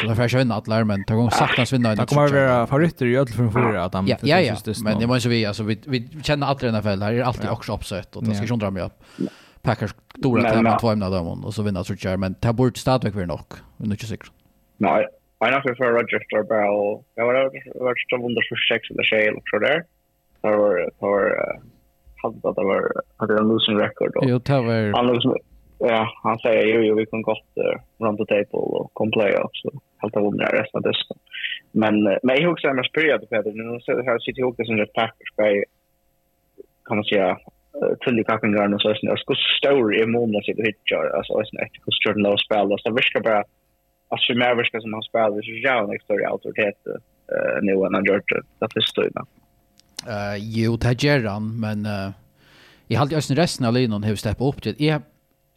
så det får jag inte alla men tar gång sakta svinna. Det kommer vara favoriter i öll från förra att han Ja, ja, men det måste vi alltså vi vi känner alltid den här fällan. Här är alltid också uppsett och det ska ju dra mig upp. Packers stora tävlan två ämnen där och så vinner så kör men tar bort stadigt vi nog. Vi är inte säkert. Nej. Jag har for Roger Starbell. Jag var var så under för sex eller skäl och så där. Där var var hade det var hade en losing record då. Jo, det var ja, han säger ju, ju vi kan gott uh, run the table och kom playoffs så helt av under resten av dessa. Men, uh, men jag också är mest period på det. Nu så det här sitter ihop det som ett Packers by, kan man säga, till tulli kakkingarna och sådär. Alltså, hur stor i månaden sitter hittar? Alltså, jag vet inte, hur Jordan Lowe spelar. Alltså, det verkar bara, att vi mer ska som han spelar, så är det en större autoritet eh nu än han gjort det. Det är större. Eh jo, det gör han, men uh, jag har alltid resten av linan hur steppa upp det. Jag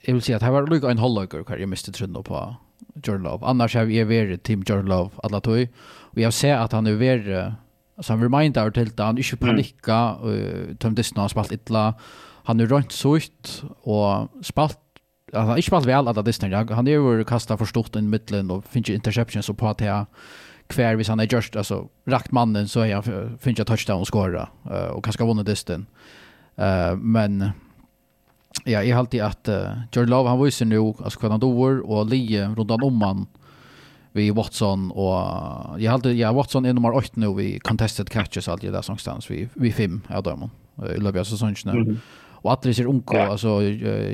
jag vill säga att det var lika en hållöker kvar jag måste trunna på Jordan Love. Annars har jag varit Tim Jordan Love alla tog. Och jag ser att han är varit så han remindar till att han inte panikka och tömdes när har spalt illa. Han är rönt så ut och spalt han har inte spalt väl alla Disney. Han är ju kastat för stort i mitten och finns ju interceptions och på att jag kvar hvis han är just alltså rakt mannen så är jag finns jag touchdown och skora och kanske vunnit Disney. men Ja, jag har alltid att uh, Jordan Love han visar nu alltså kan han då och Lee runt om man vi Watson och jag hade ja Watson är nummer 8 nu vi contested catches allt det där någonstans vi vi fem är där man i löpet av säsongen nu. Och att det är unko alltså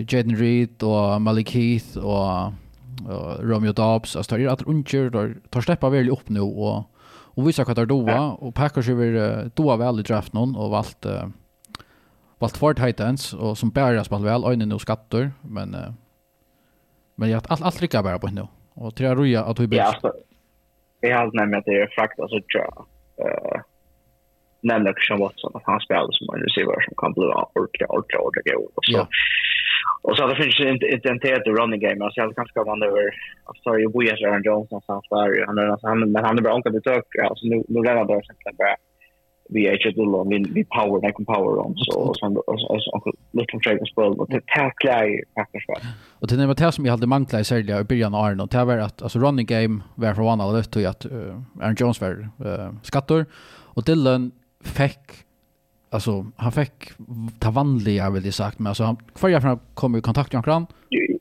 Jaden Reed och Malik Heath och Romeo Dobbs alltså det är att unker där tar släppa väl upp nu och och visa vad det då och Packers över då väl i draft någon och valt valt for Titans och som bärar spel väl ögonen nu skattor men uh, men jag allt allt rycker bara på nu och tror jag roja att vi blir Ja jag har nämnt att det är frakt alltså ja eh nämnde Christian Watson att han spelade som en receiver som kan bli ordentligt ordentligt ordentligt och så Och så det finns inte identitet i running game. Alltså jag kanske vann över sorry i Aaron Jones någonstans där. Han är han men han är bara onkel det tog. Alltså nu nu redan där sen bara vi är ju då vi vi power like power on så så så little dragon spell och det tacklar ju faktiskt va. Och det var det som jag hade manglat sälja i början av Arnold. Det var att alltså running game var för one alert och att Aaron Jones var skattor och Dylan fick alltså han fick ta vanliga vill jag sagt men alltså han för jag från kom i kontakt med honom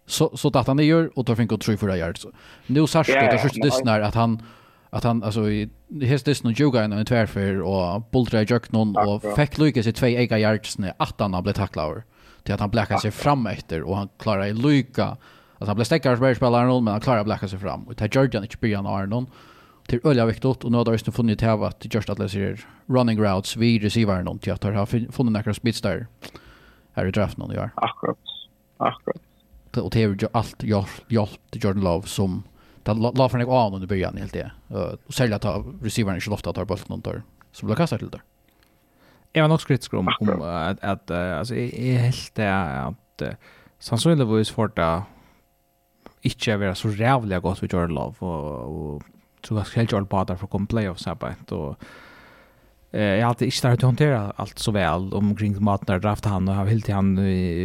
så så att han gör och då fick han 3 4 yards. Nu särskilt det sista att han att han alltså i hest det någon yoga en tvärför och bultra jack någon och fick Lucas i två ega yards när att han blev tacklad till att han blackade sig fram efter och han klarar i Luka att han blev stäckare som spelare Arnold men han klarade bläcka sig fram. Och till Georgian inte början Arnold till öliga viktigt och nu har det funnit här att just att läsa running routes vid receiver någon till att ha funnit några spits där här i draften någon gör akkurat akkurat och det är ju allt hjälp Jordan Love som Det la för en av under början helt det. Och sälja att receivern inte lofta tar bollen och tar. som blir kastat till där. Jag var nog kritisk om om att att alltså är helt det att sannsynligvis för det inte vara så jävla gott vi gör lov och och tror jag ska helt göra på att få komma playoffs här på och Eh jag hade inte startat hantera allt så väl omkring maten när draft han och har helt han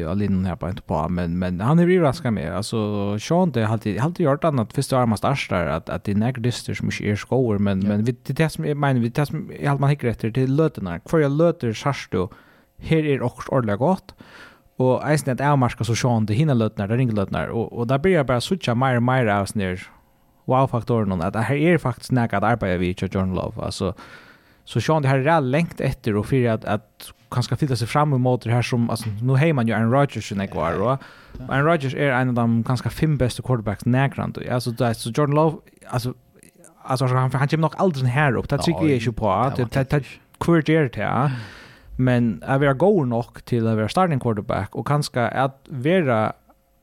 alin här på inte på men men han är ju raska med alltså Sean det hade hade gjort annat första armast arsch där att att det näck dyster som är skor men men vi det som jag men vi det som jag allt man hickar efter till löterna för jag löter sarsto här är också ordla gott och eisen att är marska så Sean det hinner lötnar där ringer lötnar och och där blir jag bara switcha mer och mer av snär wow faktorn att här är faktiskt näck att arbeta vi i John Love alltså Så Sean det här är längt efter och för att, att han ska flytta sig fram emot det här som, alltså nu har man ju Aaron Rodgers i Nekvar och Aaron Rodgers är en av de ganska fem bästa quarterbacks nägrant. Alltså det så Jordan Love, alltså, alltså han, han kommer nog aldrig här upp. Det tycker jag inte på. Det det kvarteret här. Men att vara god nog till att vara starting quarterback och kanske att vara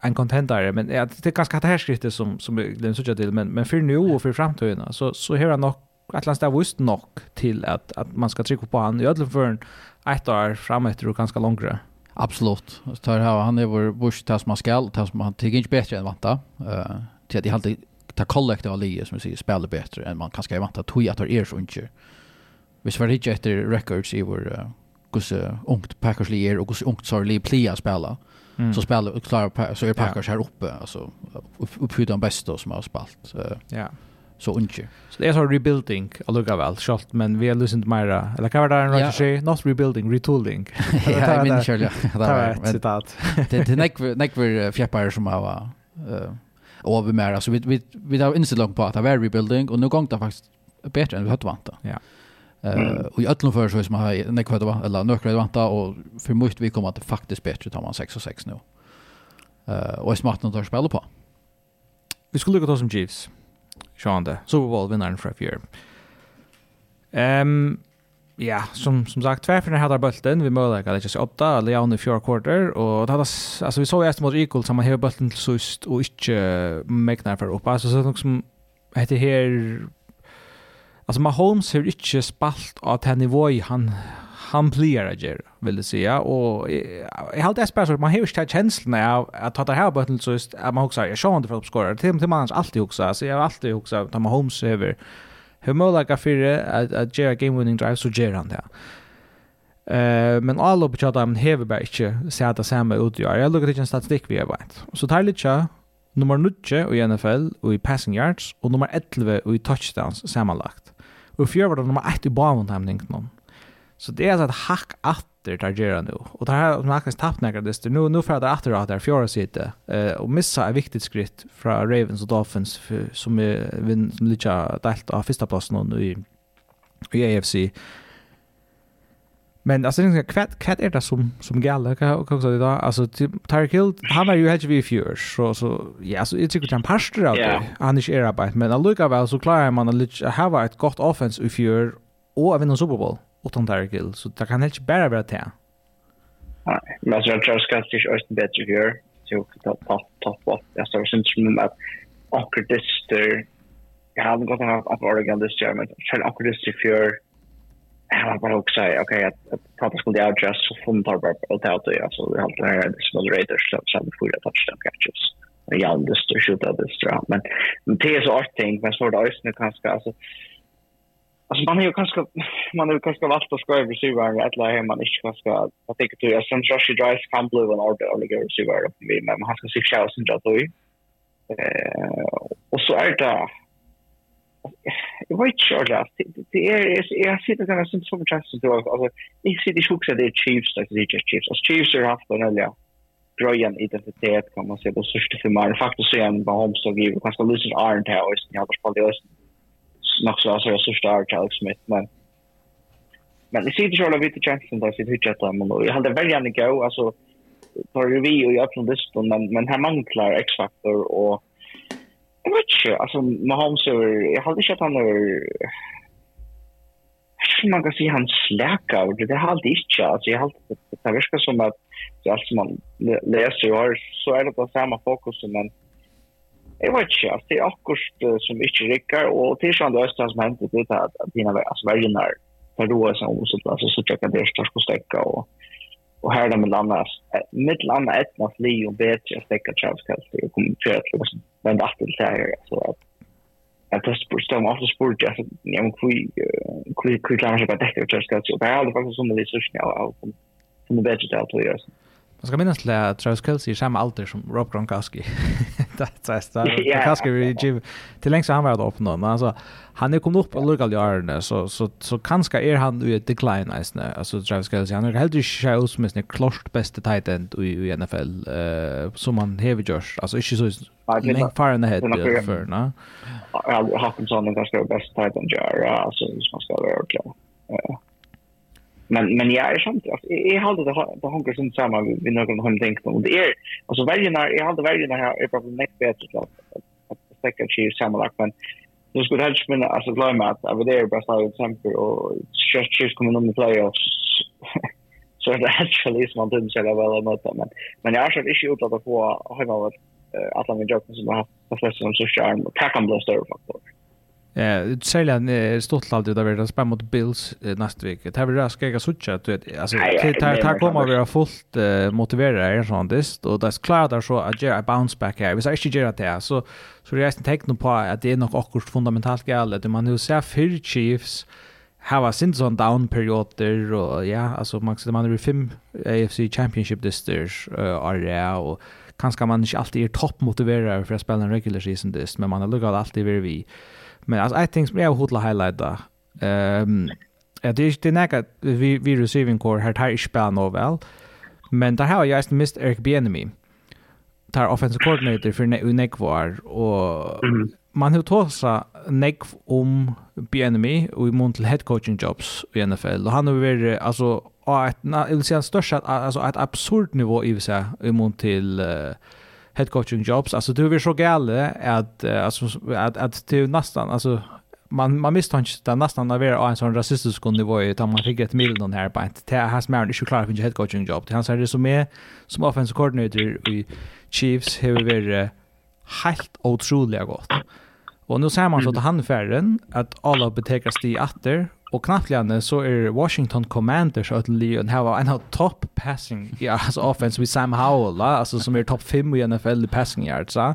en contender men det är ganska det här skriftet som som den söker till men men för nu och för framtiden så så har han nog Atlas där visst nog till att att man ska trycka på han i alla fall ett år framåt och ganska längre. Absolut. Så här han är vår bush tas man skall tas man tycker inte bättre än vanta. Eh till att det alltid ta kollektiva lier som vi säger spelar bättre än man kanske vanta tog att det är så inte. Vi svarar inte efter records i vår gosse ungt Packers lier och gosse ungt Sarli plea spela. Mm. Så spelar klara så är Packers här uppe alltså uppfyller de bästa som har spalt. Ja så unge. Så det är så rebuilding alltså väl schalt men vi har lyssnat mera eller kan vara en right say not rebuilding retooling. Ja, jag minns själv. Det var citat. Det det näck näck för fjäppar som har eh över mer alltså vi vi vi har inte långt på att det var rebuilding och nu gång det faktiskt bättre än vi hade väntat. Ja. Eh och i öllum för så som har näck vad det var eller några det väntat och för mycket vi kommer att faktiskt bättre tar man 6 och 6 nu. Eh och är smart att spela på. Vi skulle gå ta som Jeeves. Sean sjående Super Bowl-vinnaren fra fjør. Ehm ja, som, som sagt, tvärfärna hade bulten. Vi möjliga det sig åtta, eller ja under fjärde quarter. Och det hade, alltså, vi såg efter mot Eagles som man häver bulten till sist och inte mäknar för upp. Alltså, så som heter här... Alltså, Mahomes har inte spalt av det nivå han han plear att göra, vill det säga. Och jag har alltid ett spärr, man har ju inte känslan av att ta det här bötten så just att man också, jag ser inte för att uppskåra. Till och med man alltid också, alltså jag har alltid också att man Holmes över hur möjliga för att, att göra game-winning drive så gör han det. Uh, men alla på chatta men hever bara inte säga det samma ut jag. Jag lukar inte en statistik vi har varit. Så tar lite nummer 9 i NFL och i passing yards och nummer 11 och i touchdowns sammanlagt. Og fjør var det nummer 1 i banvåndhämningen. Så det är så att hack åter där gör nu. Och det har Marcus tappat några det nu nu för att åter åter fjärde sitte eh och missa ett viktigt skritt från Ravens och Dolphins för, som är vinn som lite delt av första platsen nu i i AFC. Men alltså det kvätt kvätt är det som som gäller kan kan säga det alltså Tyreek Hill han var ju hedge vi fjör så så ja så det tycker jag pastar ut det han är era bait men alltså väl så klarar man att ha ett gott offense i fjör och även en Super Bowl utan Dargil, så det kan helt bara vara det. Nej, men altså, jeg tror kanskje ikke også bedre gjør, så att ta ta tatt på. Jag står synes som om at akkurat dyster, jag hadde gått av at Oregon year men selv akkurat dyster fjør, jag var också også, okej, att prata skulle jag avgjøre, så funnet har bare alt det ut, altså, vi har alt det her, det som er Raiders, så hadde fyra touchdown catches jandest og skjuta det strand. Men, men det är så artigt, men så var det ösnen ganska, alltså, Alltså man har ju kanske man har ju kanske valt att skriva receiver att lägga hem man inte kanske jag tycker till att som Josh Drive kan bli en order eller lägga receiver upp med men man ska se chans som jag tror. Eh och så är det Jag vet inte hur det är. Jag sitter där som som chans att alltså jag ser det också det Chiefs där det är Chiefs. Alltså Chiefs har haft en eller gröjan identitet kan man säga på största för mig. Faktiskt så är en Mahomes och Giver ganska Lucas Arndt här och jag har spelat nok så så så star Alex Smith men men det sitter själva vid chansen där sitt hitcha där men jag hade väldigt gärna gå alltså tar ju vi och jag från distan men men här manglar X-faktor och jag vet inte alltså Mahomes är jag hade inte att han är man kan säga han släka och det har alltid inte alltså jag har det verkar som att det allt som man läser och så är det på samma fokus men Jeg vet ikke, det er akkurat som ikke rikker, og til sånn det østene som hentet ut at dine vergener tar roa seg om, så sitter jeg kan det størst på stekka, og, og her er det med landet, mitt land er et natt li og bedre stekka travskalt, og kommer til å vende at til det her, så at jeg tøst på stedet, ofte spurte jeg, ja, men hvor klarer man seg på dekka travskalt, og det er aldri faktisk som det er sørst, og jeg har funnet bedre til. Man ska minnas att Travis Kelce är samma alder som Rob Gronkowski. That's us. Gronkowski är ju till längst han var då på någon. Alltså han är kommit upp och lugg i åren så så så kanske är han ju ett decline nice nu. Alltså Travis Kelce han är helt ju shows som en klart bästa tight end i, NFL eh som han heavy Josh. Alltså inte så länge far in the head för va. Ja, Hawkinson är ganska bästa tight end Ja, Alltså som ska vara klar. Ja. Men men jag är sant att jag har det på hunger som samma vi någon har tänkt och det är alltså varje när jag håller varje när jag är på nästa bättre så att säkert sig samma lag men det skulle helst men alltså glömma att över där bara så exempel och just just kommer någon playoffs så det är actually som man didn't say well eller något men men jag har sett inte ut att få hemma vad alla mina jobb som har haft professionellt så skärm och tackam blåster faktiskt Eh, sälja en stottland det där spelar mot Bills nästa vecka. Det här vill jag ska jag söka att vet alltså det här tar kommer vara fullt motiverade är sånt dist och det är klart där så att jag bounce back här. Vi ska inte göra det så så det är inte tecken på att det är något akkurat fundamentalt galet. Man nu ser för Chiefs hava sin sån down perioder och ja alltså man man är fem AFC Championship disters är det och kanske man inte alltid är toppmotiverad för att spela en regular season dist men man har lugat alltid vid vi. Men alltså jag tänker jag hotla highlighta. Ehm Ja, det är inte näka vi vi receiving core har tar spel nu väl. Men där har jag just mist Eric Bienemy. Tar offensive coordinator för Nick var och man har tåsa Nick om Bienemy och i mån till head coaching jobs i NFL. Och han har varit alltså att jag vill säga störst alltså ett absurd nivå i sig i mån till uh, head coaching jobs. Alltså du är så gale att alltså att att det nästan alltså man man misstänker att nästan när vi är en sån rasistisk nivå i att man fick ett mil någon här på ett det här som är inte klar för head coaching job. Det han säger det som är som offensive coordinator i Chiefs har varit helt otroligt gott. Och nu ser man så att han färden att alla betäkas de åter Och knappt så är Washington Commanders att Leon har en av top passing ja alltså offense with Sam Howell la alltså som är topp 5 i NFL i passing yards så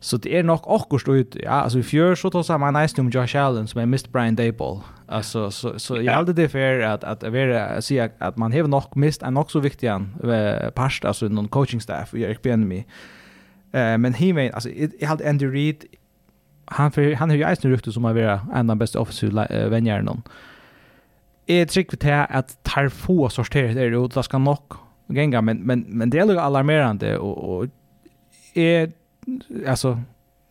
så det är nog också ut ja alltså i fjör så tar samma nice om Josh Allen som är Mr. Brian Dayball. alltså så så jag hade det för att att vara säga att man har nog mist en också viktig en past alltså någon coaching staff i Eric Bienemy eh men he made, alltså jag hade Andy Reid han för han har ju eisen rykte som att vara en av bästa offensiva vänjaren någon. Är trick för det att tar få sorterat det och det ska nog gänga men men men det är alarmerande och och är alltså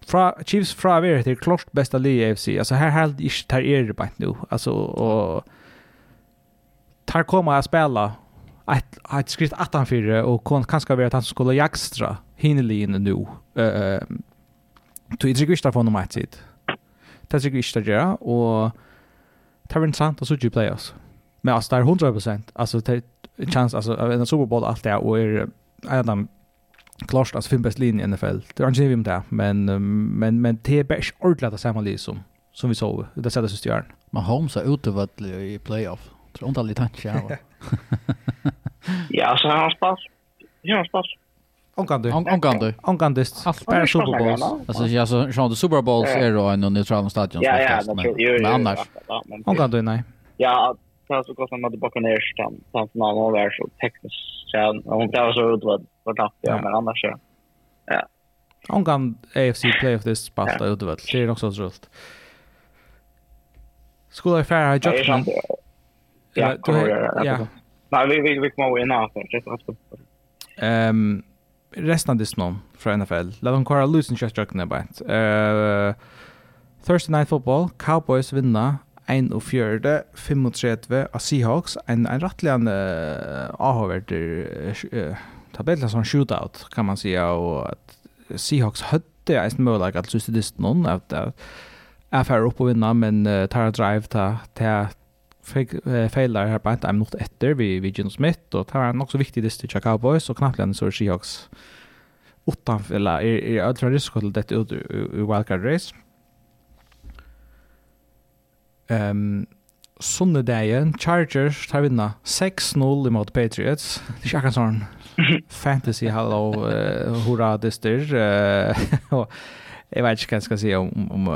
fra Chiefs fra vara det klart bästa liga i AFC. Alltså här helt inte tar är det bara nu. Alltså och tar komma att spela ett ett skritt 18 4 och kan kanske vara att han skulle jakstra hinner nu. Eh Du jeg trykker ikke på nummer ett sitt. Det trykker ikke det gjør, og det er interessant å sitte i playoffs. Men altså, det er 100%. Altså, det er chans, altså, en Superbowl alt det, og er en av klart alltså fem bäst linje i NFL. Det är inte vi om det, men men men det är bäst ordentligt att samma liksom som vi såg. Det sätter sig stjärn. Man Holmes är utevald i playoff. Tror inte aldrig tanke jag. Ja, så har han spalt. Ja, han spalt Onkandu. Onkandu. Onkandu. Allt bara Super Bowls. Alltså jag så så the Super Bowls är då en neutral stadion. Ja, ja, men annars. Onkandu nej. Ja, så så kostar man tillbaka ner stan. Sen någon av var så tekniskt sen hon tar så ut vad vad tapp ja, men annars så. Ja. Onkan AFC playoff this spalt ut vad. Det är också så roligt. Skulle jag färra i Jackson? Ja, ja. Nej, vi vi vi kommer in alltså. Ehm resten av disnon fra NFL. La dem kåre lusen kjøttjøkkene beint. Uh, Thursday Night Football, Cowboys vinner 1 og 4, 35 av Seahawks. En, en rettelig en uh, avhåverter uh, tabella sånn shootout, kan man säga. Og at Seahawks høtte en mulighet at synes det er noen, at jeg er færre opp og vinna, men uh, tar drive ta, ta, feilar här på en minut efter vi vi Gino Smith och det var en också viktig dist av Cowboys och knappt så Seahawks utanför, eller är ödra risk till det ut i wildcard race. Ehm Um, Sunnedagen, Chargers tar vinna 6-0 emot Patriots. Det är inte sån fantasy hello uh, hurra dyster. Uh, jag vet inte vad jag ska säga om, om uh,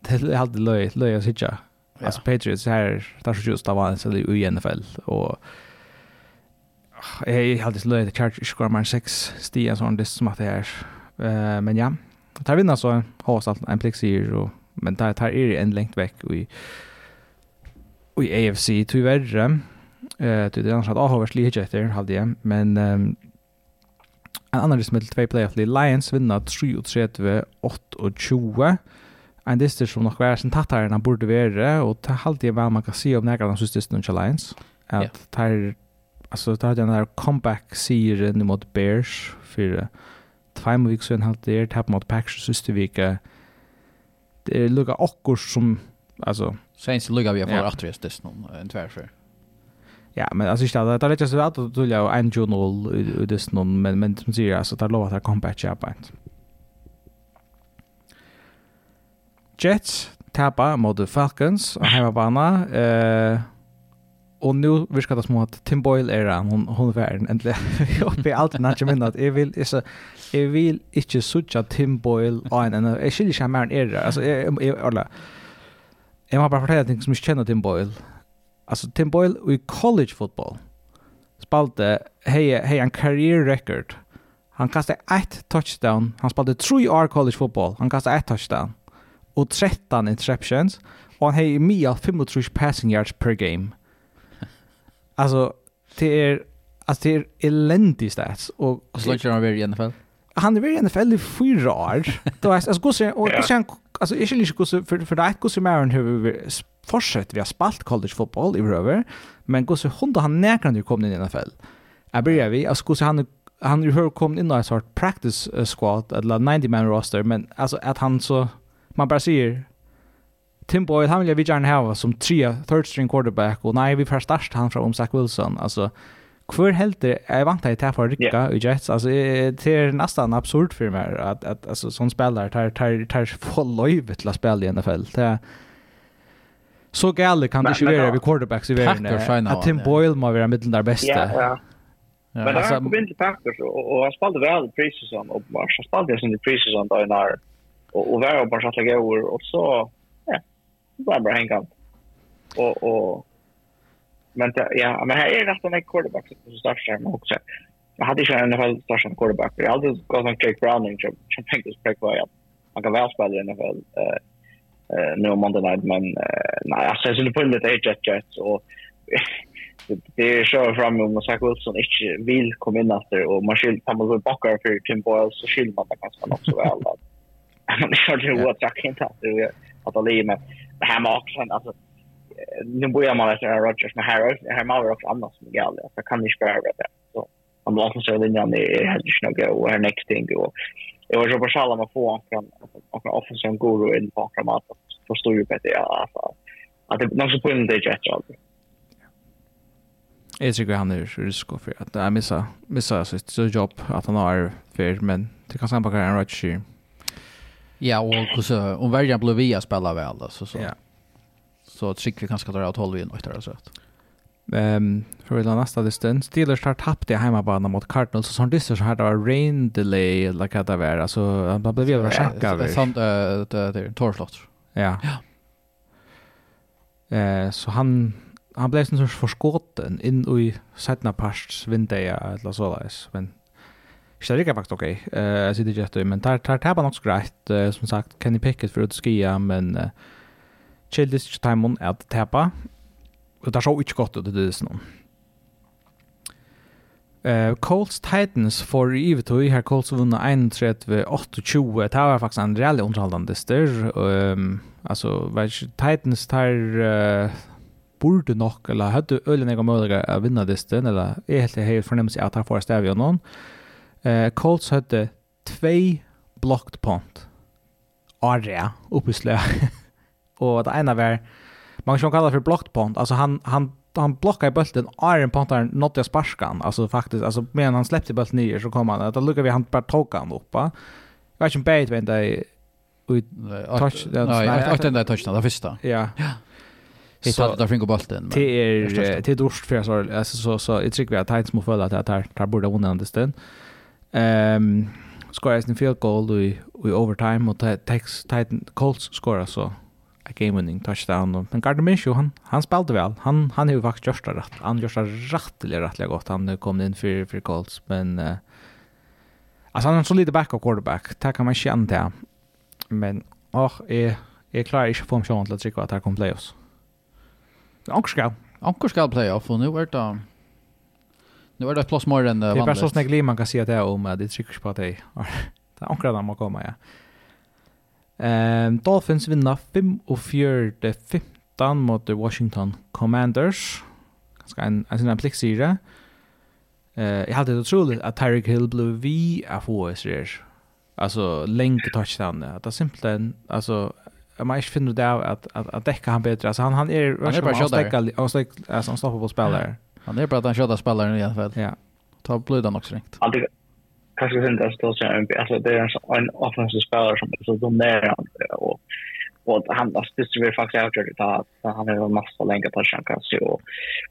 det är alltid löj, löj att sitta Ja. Alltså Patriots här där så just av alls i NFL och jag hade så lite charge score enn 6 stier sån det som at det er. eh men ja. Det er vinner så hos alt en plexir og, men det er, er en lengt vekk och i AFC i AFC tyvärr eh det er annars at har varit lite etter, hadde jeg, men um, en annen som heter tvei playoff Lions vinner 3 och 8 og 20 en distrikt som nok var sin tattare enn han borde være, og det er alltid vel man kan si om nærkene som dyster til Lions, at det er, altså det er den der comeback-sieren mot Bears, for tvei må vi ikke det helt tapp mot Packers siste vike, det er lukka okkur som, altså... Saints lukka vi har fått attrest dysten, en tværfør. Ja, men alltså inte att det är så att du vill en journal i dysten, men men som säger alltså det är att comeback ja på. Jets tappa mot Falcons och hemmabana. Eh og nu vi det som at Tim Boyle er han hon hon värden äntligen. Jag blir alltid när jag minns att jag vill är så jag vill inte sucha Tim Boyle on and jag skulle inte mer är det. Alltså jag eller Jag har bara fortällt ting som jag känner Tim Boyle. Alltså Tim Boyle i college football spalte hej hej en career record. Han kastade ett touchdown. Han spalte 3 år college football. Han kastade ett touchdown og 13 interceptions, og han har mye 35 passing yards per game. Alltså, det är alltså det är eländig stats. Och, så långt han varit i NFL? Han har varit i NFL i fyra år. Då är alltså, gosse, och yeah. sen, alltså, jag känner inte gosse, för, för det är gosse Maron hur fortsatt vi har spalt college football i röver, men gosse hon han näkrar nu kom in i NFL. Jag börjar vi, alltså gosse han han har kommit in i en sort practice squad, eller 90-man roster, men alltså att han så man bara säger Tim Boyle, han vill jag gärna ha som tre third string quarterback och nej, vi får starta han från Zach Wilson. Alltså, kvar helt det, är vant att jag för rycka i Jets. Alltså, det är nästan absurd för mig att, att alltså, sån spelare tar, tar, tar få löjv till att spela i NFL. Det är, så galet kan det inte vara vid quarterbacks i världen. Att Tim Boyle må vara mitt där bästa. Ja, ja. Ja, men han kom in till Packers och, och han spelade väl i preseason och han spelade sin i preseason då i när och och var bara att lägga och så ja bara bara hänga och och men det, ja men här är det nästan en quarterback som startar med också jag hade ju en NFL startar quarterback jag hade gått med Jake Browning som som tänkte pick var jag man kan väl spela i NFL eh eh nu om måndag night men nej alltså jag skulle på lite jet jet och det är så fram om Zach Wilson inte vill komma in efter och man skulle ta mig backar för Tim Boyle så skulle man det också väl Han är ju vad jag kan ta det att det är med det här med också alltså nu börjar man efter Rodgers Harris det här med också annars som gäller så kan ni spara det så man måste så linjen är helt snöga och här next thing och jag var så på sala med få och offensiv guru in på framåt förstår ju bättre ja alltså att det någon så på en det jet jobb Jag tycker han är risk för att jag missar, missar sitt jobb att han har för, men det kan samma en Rodgers Ja, och så om värjan blev via spela väl alltså så. Ja. Så trick vi kanske drar åt håll vi en där så att. Ehm för den nästa distans Steelers har tappat det hemma bara mot Cardinals och sånt det så här det var rain delay like att det var alltså han blev väl skacka över. Sånt eh det torslott. Ja. Ja. Eh så han han blev sån sorts förskotten in i sidna parts vindeja eller så där men Så det gick faktiskt okej. Eh uh, sitter ikke etter, men tar, tar tabba nok så greit, uh, som sagt, Kenny Pickett för att skia, men uh, Childis ikke timen er at tabba, og det är så inte gott det det är noen. Uh, Colts Titans for Ivetøy, her Colts vunnet 31-28, det var faktisk en reelle underholdende styr, um, altså, Titans tar... Uh, borde nok, eller hadde øyne jeg mulighet å vinne disten, eller jeg helt helt fornemmelse at han får stav i noen. Uh, Colts hadde tvei blocked punt. Area, oppislø. og det ene var, man kan kalla det for blocked punt, altså han, han han blockade bollen Iron Panther nådde sparskan. alltså faktiskt alltså men han släppte bulten ner så kom han att lukka vi han bara tog han upp va. Jag vet inte bait vem det ut touch den nej åt den där touchen första. Ja. Det tar där fingrar bulten. Det är det är dåligt för så alltså så så jag tycker vi att Titans måste att det här tar borde vunnit den. Ehm skorar sin field goal i i overtime och Texas Titan Colts skorar så a game winning touchdown men Gardner Minshew han han spelade väl. Han han har faktiskt gjort rätt. Han gjort rätt eller rätt gott. Han kom in för för Colts men uh, alltså han är så lite backup quarterback. Det kan man inte anta. Men åh är är klar inte på chans att trycka att han kommer playoffs. Ankerskal. Ankerskal playoff och nu vart det Nu är det plats mer än vanligt. Det är bara så snägg man kan se att det är om det trycker på dig. Det är ankrar man kommer ja. Ehm Dolphins vinner 5 och 4 det 15 mot Washington Commanders. Ganska en en sån pliktsyra. Eh jag hade det otroligt att Tyreek Hill blev vi av OSR. Alltså länge touchdown. Det är simpelt alltså Jag måste finna det av att att att täcka han bättre. Alltså han han är han är bara han stäcker han stäcker alltså han stoppar på spelare. Han är bara den där spelaren i alla fall. Ja. Ta blödan också ringt. Alltid kanske sen att står sig en alltså det är en offensiv spelare som är så dominerande och och han har distribuerat faktiskt out det att han har en massa längre på sig kan se och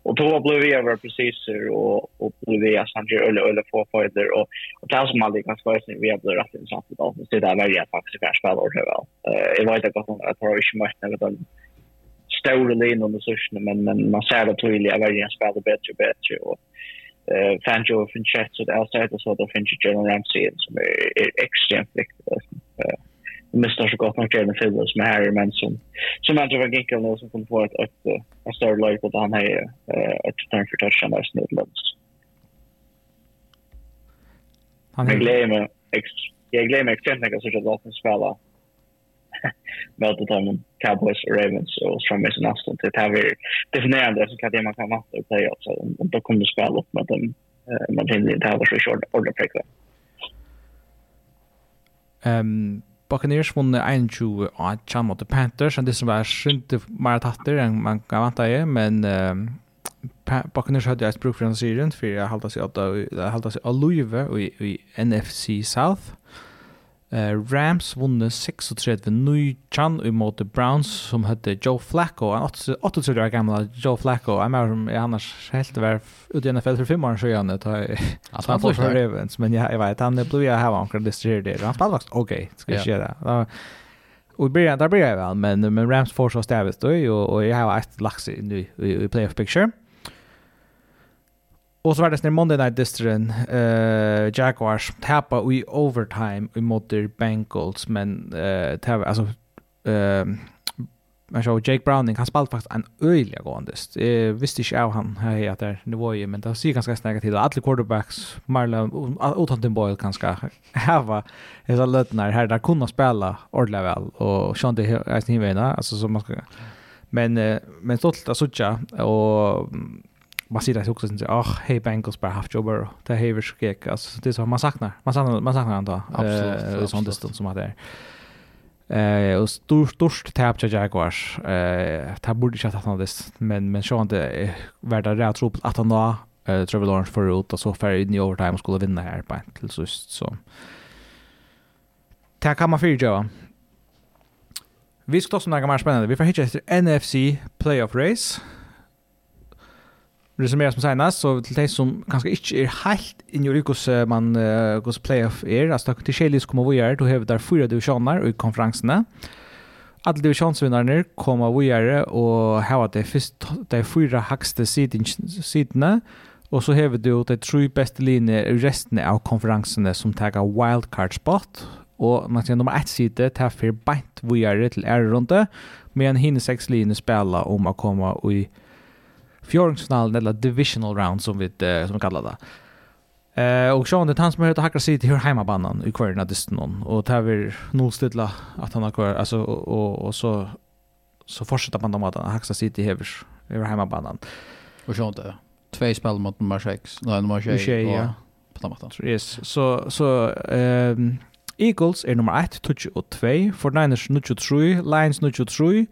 och då blev vi över precis och och blev vi att han gör eller eller få fighter och och det som aldrig kan svara sig vi har blivit rätt insatt då så det där väldigt faktiskt kanske spelare väl. Eh jag vet att han har inte när det stora linjer med resurserna men, men man ser det tydligt att Everton spelar bättre och bättre. Och, eh, Fangio och Finchette, så det är säkert så att det finns Jalen Ramsey som är, är extremt viktig. De missar så gott nog Jalen Fiddler som är här men som, som Andrew van Ginkel nu som kommer få ett, ett, eh, ett större löjt att han är eh, ett return för touchen där snedlöst. Han... Jag gläder extremt mycket att se att Dalton spelar möta dem Cowboys och Ravens och framvis i nästan till det här är definierande kan det man kan matta och playoffs och då kommer du spela upp med dem man hinner det här var så kört ordentligt prickla. Ehm Buccaneers vann 21 av Chan mot Panthers, og det som var skynte mer tatter enn man kan vanta i, men um, Buccaneers hadde et bruk for den syren, for jeg halte seg av Luive i NFC South. Uh, Uh, Rams vunne 36 nu chan i mot Browns som hette Joe Flacco. Han 38 år gamla Joe Flacco. I'm er som jag annars helt var ut i NFL för fem år så Jag tar alltså, han får för Ravens, men jag, jag vet han blev jag här omkring distraherad det. Han spelar faktiskt okej, ska jag yeah. säga. Och börjar där börjar väl, men, men Rams får så stävigt då och, och jag har ett lax i, i, i playoff picture. Och så var det sen Monday Night Distrin eh Jaguars tappa i overtime mot Bengals men eh tappa alltså ehm man såg Jake Browning han spalt faktiskt en öjliga gåendest. Jag visste inte av han här att det nu var ju men det ser ganska snäga till alla quarterbacks Marlon Otanton Boyle ganska hava hela lötnar här där kunna spela ordentligt väl och Sean det är snivena alltså så man ska men men stolt att söka och man sitter där också så ah hey Bengals bara haft jobbar det här är skräck alltså det är så man saknar man saknar man saknar ändå då absolut sån distans som att det Eh och stor, störst tap till Jaguars. Eh tapp borde inte ha tagit det men men så inte värda det tro på att han då eh Trevor Lawrence för ut och så färre in i overtime skulle vinna här på till så så. Tack kan man för Joe. Vi ska ta såna gamla spännande. Vi får hitta efter NFC playoff race resumera som senast, så till de som kanske inte är helt in i hvordan uh, man uh, går playoff är alltså takk till Kjellis kommer vi göra då har der fyra divisioner i konferenserna. Alla divisionsvinnarna kommer vi göra och her det först de fyra högsta sidorna och så har du de tre bästa linjerna i resten av konferenserna som tar wildcard spot, og man ser nummer ett side tar för beint vi är till är runt det men hinne sex linjer spela om att komma i fjordingsfinalen eller divisional round som vi uh, som vi kallar det. Eh och Sean det han som heter Hackar City hur hemmabanan i kvarna distan och tar vi nollstilla att han har kvar alltså och och så så fortsätter man då att Hackar City häver över hemma banan. Och Sean det två spel mot nummer 6. Nej nummer 6. Ja. På mattan. Yes. Så så ehm Eagles är nummer 1, touch och 2, 49ers nu och 3, Lions nu och 3,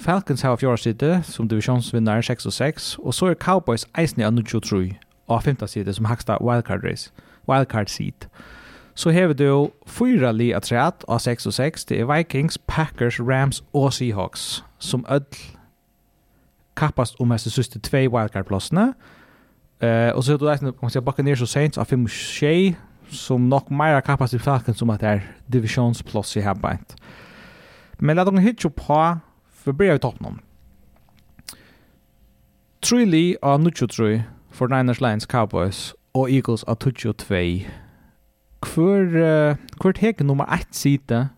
Falcons har fjorda sitte som divisionsvinnaren 6 och 6 och så är Cowboys eisne av 23 och femta sida som haksta wildcard race, wildcard seat. Så hever du fyra li att treat av 6 og 6. Det er Vikings, Packers, Rams og Seahawks som öll kappast om hans syste tvei wildcard plossene. Uh, og så er du eisne kan man säga Buccaneers och Saints av 5 och 6 som nok meira kappast i Falcons som at det er divisionsplats i här Men la dere hitta på vi börjar vi toppen. Tre li av Nuccio 3 for Niners Lions Cowboys og Eagles av Tuccio 2. Hvor, uh, hvor tek nummer 1 sida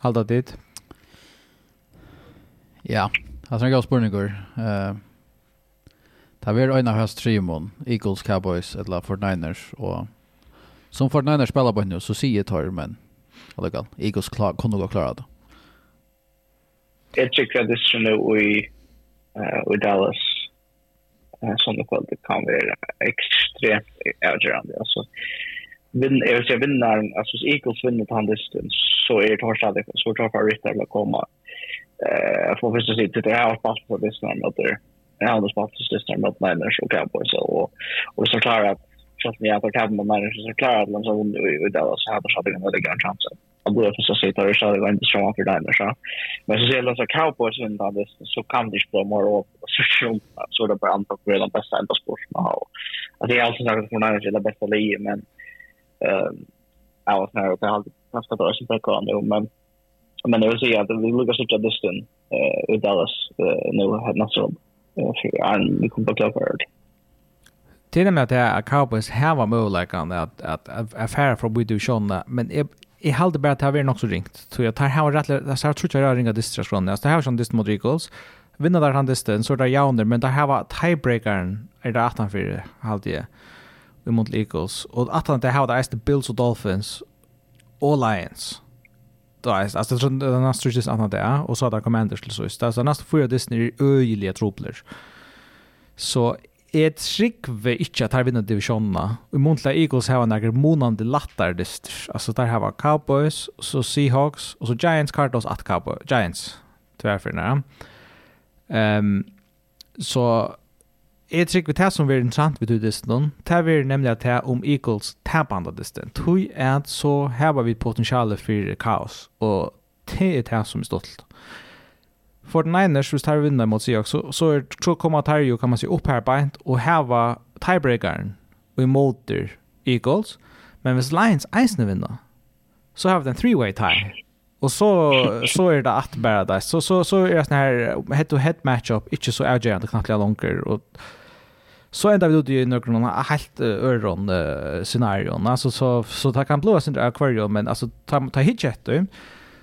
halda dit? Ja, det er en spurningar. Eh Ta det ein av hans trimon, Eagles, Cowboys, eller 49ers. Og som 49ers spiller på nu, så sier jeg tar, men Eagles klar, kunne gå klare det jeg tycker att det är nu i, uh, i Dallas uh, som det kväll kan vara extremt avgörande. Alltså, vinn, jag vill säga vinnaren, alltså hvis Eagles vinner på distance så är det torrstadigt så tar favoriter att komma. Uh, för första sidan, det här har spalt på distan att det är handelsbaltisk distan mot Niners och Cowboys och, och så klarar att att ni har tagit med människor så klarar att lämna under och det var så här på saker när det går en chans. Jag borde förstå sig tar så det var inte så för dig så. Men så ser det så cowboys in där det så kan det spela mer och så så så det bara antar på den bästa ända sporten och att det är alltså något för när det bästa livet men eh jag var snarare på allt fast att det är så bra nu men men det vill säga att vi lukar så distan eh i Dallas nu har nästa för Ja, vi kommer på klart till och med att det är Cowboys här möjligheten att, att, att affära från Bidu men jag, jag hade bara att det här var så ringt. Så jag tar här rätt, jag tror inte jag har ringat distress från det. Det här var som dist mot Eagles. Vinner där han distan, så där jauner, men det här var tiebreakern är det 18-4 halvtid i mot Eagles. Och 18 det här var det Bills och Dolphins och Lions. Då är alltså det är nästan just annat det och så där det Commanders till så just. Alltså nästan fyra Disney är öjliga tropler. Så Jeg tryggver ikke at her vinner divisjonene. I Montla Eagles har han noen månende latterlister. Altså der har Cowboys, så Seahawks, og så Giants, Cardinals, at Cowboys. Giants, tverrfyrene. Um, så jeg tryggver det som blir interessant ved disten. Det blir nemlig at det om Eagles tapende disten. Tøy er at så har vi potensialet for kaos, og det er det som er stolt. Mm 49ers hvis tar vinner mot Seahawks så så är så kommer Tarjo kan man se upp här bänt och häva tiebreakern och emot Eagles. Men hvis Lions eisne vinner så har vi en three way tie. Och så så är det att bara där. Så så så är det sån här head to head match matchup inte så avgörande knappt långt och så ända vi ut i några helt öron scenarion alltså så så det kan blåsa inte akvarium men alltså ta ta hitchet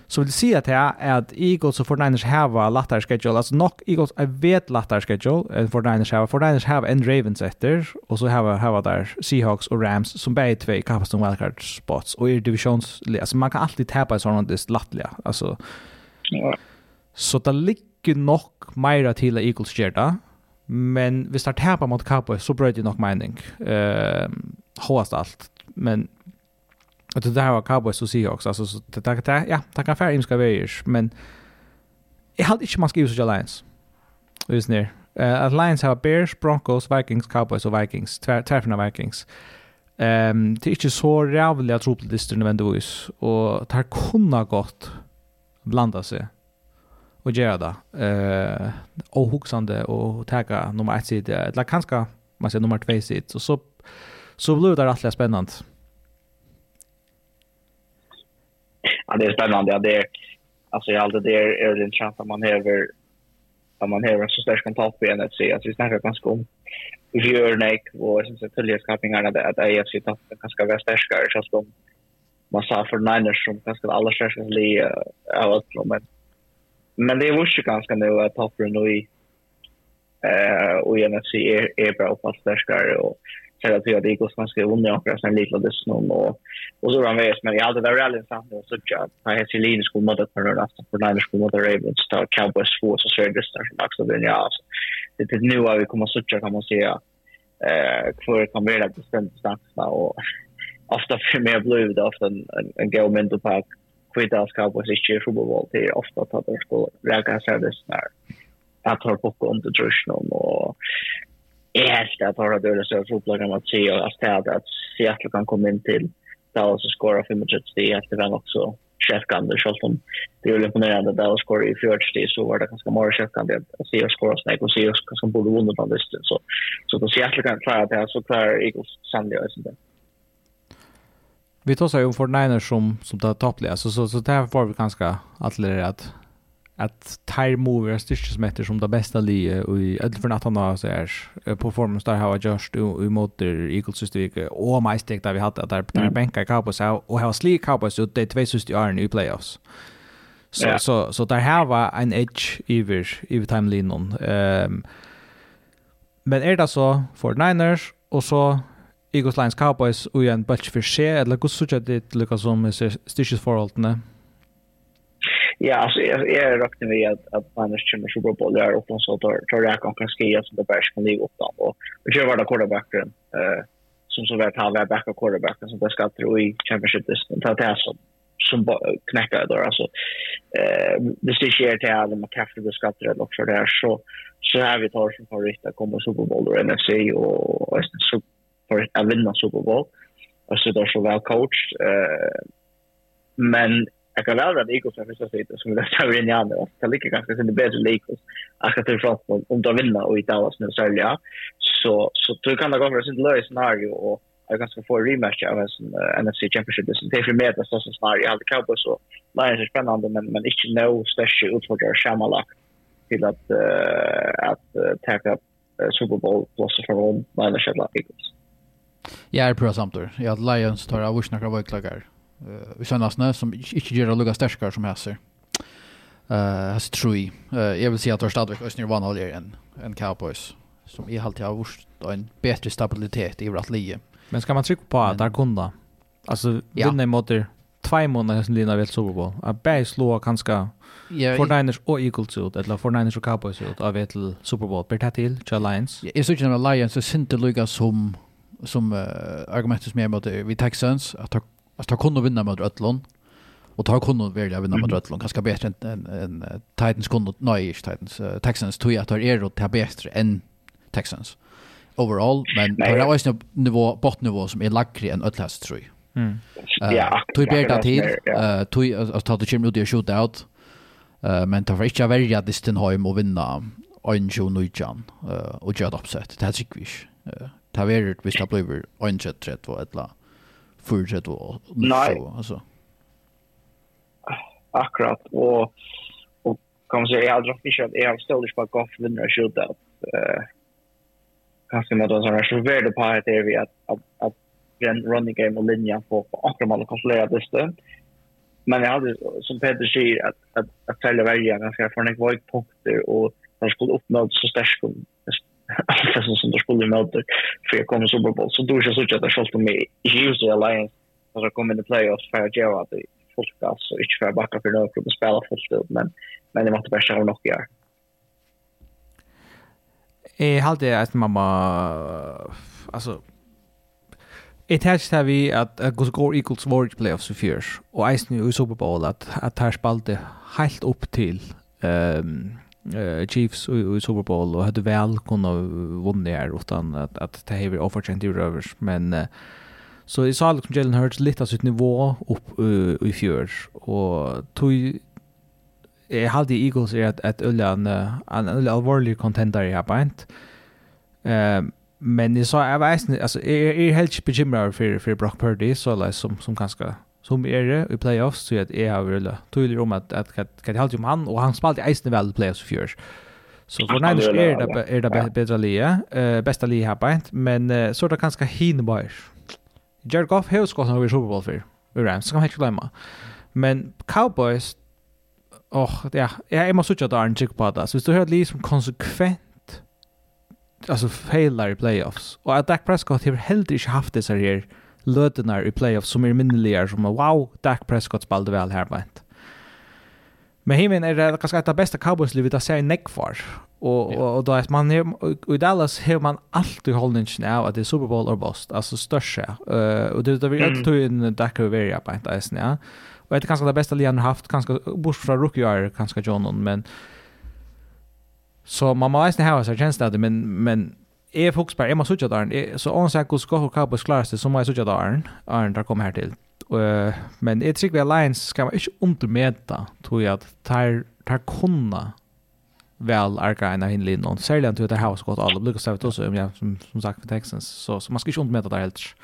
Så vill säga att jag är att Eagles och 49ers har en schedule. Alltså nog Eagles är vet lättare schedule än 49ers har. 49ers har en Ravens efter och så har har där Seahawks och Rams som bägge två kapas som wildcard spots och i divisions alltså man kan alltid tappa i sådant det lättliga. Alltså ja. Så det ligger nog mer till Eagles gör det. Men vi startar tappa mot Cowboys så bröt det nog mening. Uh, Håast allt men Och det där var Cowboys och Seahawks. Alltså, så det, det, det, ja, det kan färre imska vägar. Men jag hade inte man skrivit sig Lions. Just nu. Uh, Lions har Bears, Broncos, Vikings, Cowboys och Vikings. Tvärfina Vikings. Um, det är inte så rävliga tropeldister nödvändigtvis. Och det här kunde gått blanda sig och göra det. Uh, och huxande och täcka nummer ett sida. Eller kanske man säger nummer två sida. Så, så, så blir det rättliga spännande. ja, det är spännande. Ja, det är, alltså jag alltid det är, är det intressant att man häver att man häver en så stark kontakt på NFC. Alltså vi snackar ganska om Björnek och jag som sagt tillgängskapningarna att AFC-toppen ganska vara stärskare. så som man sa för Niners som ganska alla stärskare li av allt. Men, men det är ju ganska nu att toppen nu i eh och NFC är, är bra och fast stärskare och för att vi hade gått man skulle vinna och sen lite det snön och och så var det men jag hade det rally sant och så jag har hade Celine skulle mot för några att för när skulle mot Ravens ta Cowboys för så ser det där också den ja det är nu vad vi kommer så jag kan man säga eh för kan vi det bestämt stanna och ofta för mig blev det ofta en en go mental park kvitta Cowboys i Super Bowl det är ofta att det skulle räka sig det att ta på under drösnon och helt att höra dörren så fotboll kan man se och att att Seattle kan komma in till Dallas och skora 35 steg. Efter den också självkande själv om det är imponerande. Att Dallas skor i 40 så var det ganska många självkande att se och skora snäck och se och som borde vunnit på listan så så då Seattle kan klara det här så klarar Eagles sannolikt också det. Vi tar sig om 49ers som, som tar toppliga, så, så, så det här var vi ganska att lära att att Tyre Mover är styrst som heter som det bästa li och i ödel för natten har så är performance där har just i mot Eagles just vecka och my stick där vi hade att där där bänka Cowboys och har slick Cowboys ut det två sist i iron i playoffs. Så så så där har var en edge över över time linon. Ehm men är det så för Niners och så Eagles Lions Cowboys och en bunch för sig eller hur såg det lika som styrst förhållandena? Ja, alltså jag är rakt med att att man är känner så bra på det och så tar tar jag kan kan skriva så det bärs kan ligga upp då och det kör vara quarterbacken eh som så vart har vi backa quarterbacken som det ska tro i championship this men det är så som knäcka där alltså eh det ser ju till att man kan det ska tro också där så så har vi tar som favorit att komma Super Bowl och NFC och så för att vinna Super Bowl. Och så där så väl coached eh men jag kan väl att Eagles har första sidan som det står in i andra. Det ligger ganska sin bättre Eagles. Jag ska till front om de vinner och i Dallas nu sälja. Så så tror kan det gå för sin lös scenario och jag ganska få rematch av en NFC Championship. Det är för mig det största scenario. Allt Cowboys och Lions är spännande men, men inte no special utfordrar Shamalak till att, uh, att uh, ta tacka Super Bowl plus för från Lions eller Eagles. Jag är på samtidigt. Jag att Lions tar av vuxna kan vara uh, i søndagene som ikke gjør det lukka sterskere som hæser. Uh, hæsser tror jeg. Uh, jeg vil si at det er stadigvæk også Østnyr vanligere enn en Cowboys, som i halvtid har vært en bedre stabilitet i hvert lige. Men skal man trykke på at det er kunda? Altså, ja. vinner mot det två månader som Lina vill sova på. Att bäst slå kanske Ja, för Niners och Eagles ut eller för Niners och Cowboys ut av ett Super Bowl per till till Lions. Ja, jag tycker att Lions är inte lika som som uh, argumentet som jag mot vi Texans att Alltså ta kunde vinna mot Rötlund. Och ta kunde välja vinna mot Rötlund. Ganska bättre än, än, Titans kunde, nej, Titans. Uh, Texans tog jag att det är ta bättre än Texans. Overall, men det är också nivå, bottnivå som är lagre än Ötlhäst tror jag. Mm. Uh, tog bättre till, uh, tog, alltså ta det kommer ut i shootout. Uh, men ta för inte välja Distinheim och vinna Anjo Nujan uh, och göra ett uppsätt. Det här tycker vi inte. Uh, ta värre visst det blir Anjo 32 eller fortsätta och Nej. Så, alltså. Akkurat och och kan man säga jag drar fiske att jag ställer på golf vinner och skjuta eh kanske med då så här så värde på att det vi att att den running game och linjen på på akkurat man slå det stöd. Men jag hade som Peter säger att att att sälja välja ganska för en void punkter och man skulle uppnå så starkt alla som som skulle möta för jag kommer Super Bowl. Så då jag såg att det skulle med Hughes Alliance för att komma in i playoffs för att göra det fullt gas så inte för att backa för några klubb och spela fullt ut men men det måste bara köra något jag Jeg halte at man må, altså, Jeg tætst her vi at Gus Gore Eagles var i playoffs i fjørs, og eisen i Super Bowl at, at her spalte helt opp til um, uh, Chiefs i, i Super Bowl och hade väl kunnat vinna här utan att, att det här var oförtjänt i rövers. Men uh, så i sa liksom Jalen Hurts lite av sitt nivå upp uh, i fjör. Och tog jag hade Eagles är att att Ulla en en allvarlig contender i på ett. Men det så jag vet inte alltså är är helt bekymrad för för Brock Purdy så där som som ganska som er det i playoffs, så at jeg har vært tydelig om at, at, at kan jeg halte om han, og han spalte eisende vel i playoffs i fjørs. Så for Niners er det, er det bedre lige, uh, beste lige her beint, men uh, så er det ganske hine bare. Jared Goff har jo skått noe i Superbowl for, i Rams, så kan man ikke glemme. Men Cowboys, åh, oh, ja, jeg jeg må sitte at det er en trygg på det, så hvis du hører lige som konsekvent alltså failar i playoffs. Och att Dak Prescott har heller inte haft det så här løtenar i playoff som er minneligar som wow, Dak Prescott spalde vel her vant. Men himen er det kanskje et av beste Cowboys-livet jeg ser i nekvar. Og, og, då da, man er, og i Dallas har man alltid holdningen av at det er Super Bowl or bust, altså størst. Uh, og det, det jag alltid en Dak og Veria på en eisen, ja. Og det er kanskje det beste livet han har haft, kanskje, bort fra rookie-år, kanskje John, men så man må eisen ha seg tjeneste det, men, men jeg fokus på, jeg må sutja daren, så ånds jeg hos Gotham Cowboys klarast det, så må jeg sutja daren, Arne der kommer her til. Uh, men jeg tror vi Lions skal man ikke undermeta, tror jeg, at tar, tar kunna vel arka en av hinlin någon særlig at det har så godt alle, säga också også, ja, som, som sagt for Texans så, så man skal ikke undermeta det helt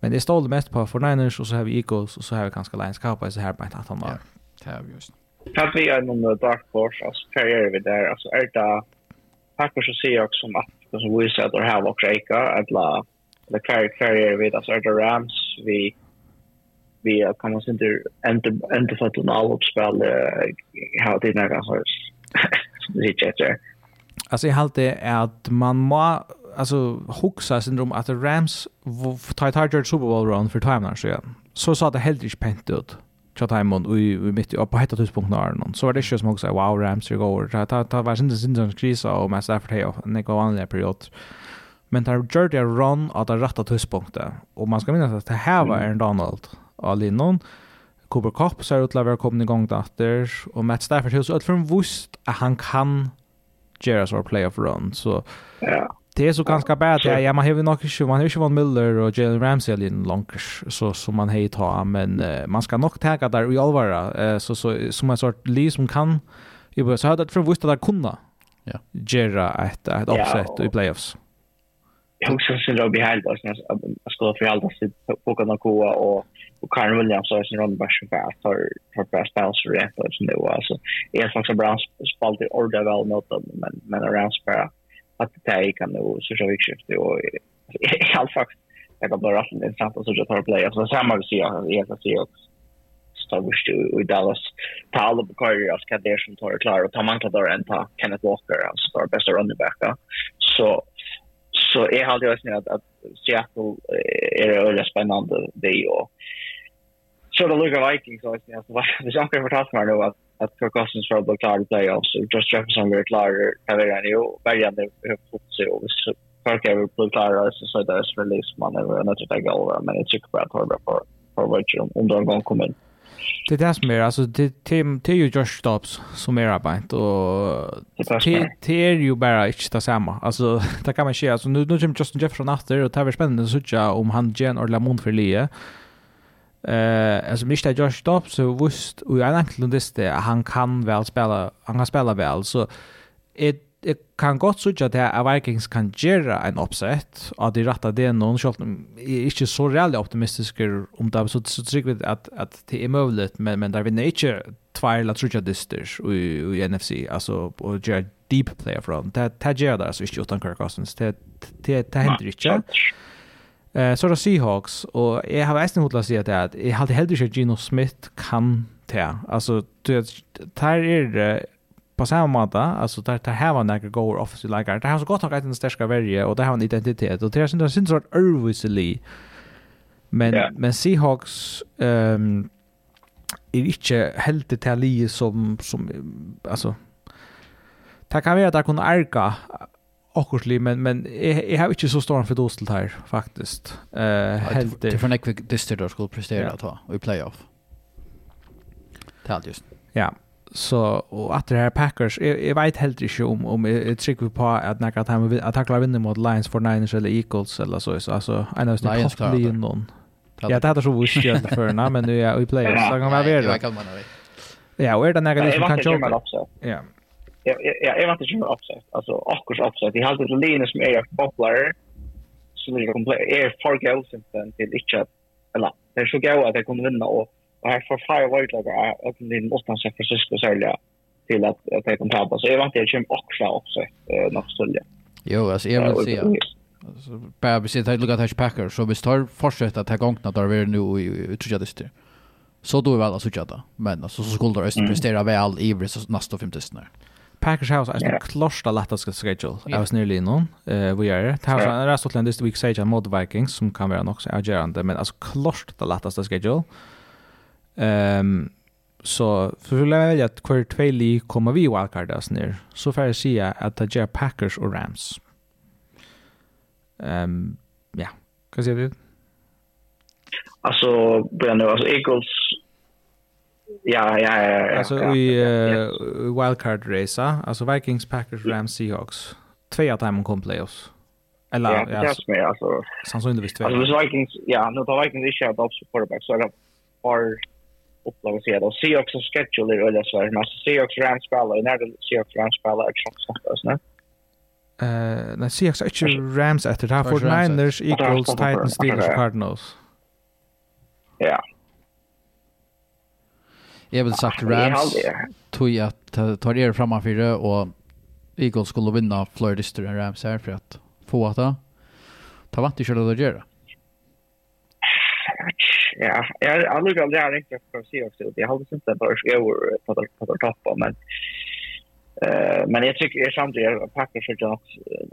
men det står det mest på for Niners, og så har vi Eagles og så har vi kanskje Lions Cowboys her på ett antal år ja, det har vi just Kan vi en om Dark Horse, altså hva gjør vi der? Altså er det Packers och Seahawks som att det som vi ser att det här var kräka eller eller kvar kvar är vi där så Rams vi vi kan man inte inte inte få en allopspel hur det när kan hörs. Det är det. Alltså jag håller att man må alltså huxa syndrom att Rams tar tar Super Bowl run för timenar så ja. Så sa det helt inte pent ut tja taimon i mitt på hetta tidspunkt när någon så var det ju som också wow Rams går går ta ta ta var inte sin kris och mest efter det och det går annorlunda period. Men tar Jordi det run att det rätta tidpunkten och man ska minnas att det här var en Donald Alinon Cooper Cup så ut lavar kommit igång där och Matt Stafford hus att från vust att han kan Jerry's or playoff run. Så ja det är så ganska bad ja, ja man har ju nog inte man har ju Von Miller och Jalen Ramsey in långt så som man hej ta men uh, man ska nog ta där i allvara uh, så så som en sort li som kan. Ju så hade för visst att kunna ja. Jera ett ett offset i playoffs. Jag också sen då behind oss när jag skulle för allt att på några gå och och Karen Williams så är sin roll för att för för bäst bouncer rätt det var. Alltså är faktiskt bra spalt i order väl mot men men around spara att det här kan nog social vikskifte och i alla fall jag kan bara rasta intressant och så jag tar play. Så samma vi ser jag att se också Starbush i Dallas. Ta alla på karriär ska det som tar klar och ta man Mankador än ta Kenneth Walker, alltså tar bästa running backa. Så så är halt jag snäll att, att Seattle är det öliga spännande det och så det lukar Vikings så är Så det är jag kan förtala mig nu att att Cousins för att bli klar i playoffs. Josh Jefferson blir klar kan vi redan i år. Bergen är fått sig och visst Kirk är blir klar så så där är release man över en att lägga över men jag tycker att hålla på på vad om de gång kommer in. Det är det som är, alltså det är ju Josh Dobbs som är arbetet och det är ju bara inte det samma. Alltså det kan man säga, alltså nu kommer Justin Jefferson efter och det här är spännande att om han ger en ordentlig mån för livet. Eh, alltså Mista Josh Dobbs så visst och jag egentligen visste att han kan väl spela, han kan spela väl så ett jeg kan godt sørge at jeg Vikings kan gjøre en oppsett, at de rettet det noen, selv om jeg er ikke så reellig optimistisk om det, så, så trykker vi at, at det er mulig, men, men der vinner ikke tvær eller trodde dysters i, i NFC, altså å gjøre deep player fra. Det, det gjør det altså ikke uten Kirk Cousins, det, det, det hender ikke. Eh så då Seahawks och jag har väsna hotla sig att att jag hade helt inte Gino Smith kan ta. Alltså det tar är på samma måte, alltså där där har var några goer offensive like Det har så gott något den starka värje och det har en identitet och det är sånt sånt sort obviously. Men yeah. men Seahawks ehm är inte helt detaljer som som alltså Det kan være at jeg kunne ærke akkurat men men jag jeg har ikke så stor för dosel här faktiskt. Eh uh, helt det för nekve dyster då skulle prestera att ha i playoff. Tal just. Ja. Så og att det här Packers jeg, jeg vet helt ikke om om jeg, jeg trykker på att nekka at han att tackla vinna mot Lions 49ers eller Eagles eller så så alltså en av sina topplin någon. Ja, det hade så visst jag för när men nu är i playoff så kan man vara. Ja, og er det några som kan jobba. Ja jag jag jag vet inte hur upset alltså akkurat upset i halta det linje som är popular som är komplett är för girls sen till each up eller det är så gå att det kommer vinna och och här för fire white lag att den åttan sig för Cisco sälja till att att det kommer tappa så jag vet inte hur också också något skulle Jo alltså jag vill se alltså bara vi sitter här och lukar touch packer så vi står fortsätta att ta gångna där vi är nu i utrustadister så då är väl alltså tjata men alltså så skulle det prestera väl i nästa 50 snart Packers har alltså en klosta lättaste schedule. Jag var snäll innan. Eh vi är det. Det Har en rest åtland this week sage mot Vikings som kan vara också agerande men alltså klosta lättaste schedule. Ehm så för att välja att kvar två li kommer vi wildcardas ner. Så får jag säga att det är Packers och Rams. Ehm ja, vad säger du? Alltså, Brian, alltså Eagles Ja, ja, ja. ja alltså ja, i ja, uh, wildcard race, alltså Vikings, Packers, Rams, Seahawks. Två av dem kom playoffs. Eller ja, ja, alltså, med, alltså sannolikt två. Alltså Vikings, ja, nu tar Vikings inte att också quarterback så de har upplevt sig då Seahawks schedule är eller så här nästa Seahawks Rams spelar när det Seahawks Rams spelar också så där, Eh, när Seahawks är och Rams efter det här 49ers, Eagles, Titans, Steelers, Cardinals. Jag vill sagt Rams tog jag tar er framför det och Eagles skulle vinna Florida än Rams här för att få att ta vant i Charlotte Dodger. Ja, jag har aldrig aldrig har riktigt för sig också. Jag hade inte bara över på på det toppen men eh men jag tycker samtidigt Packers är dock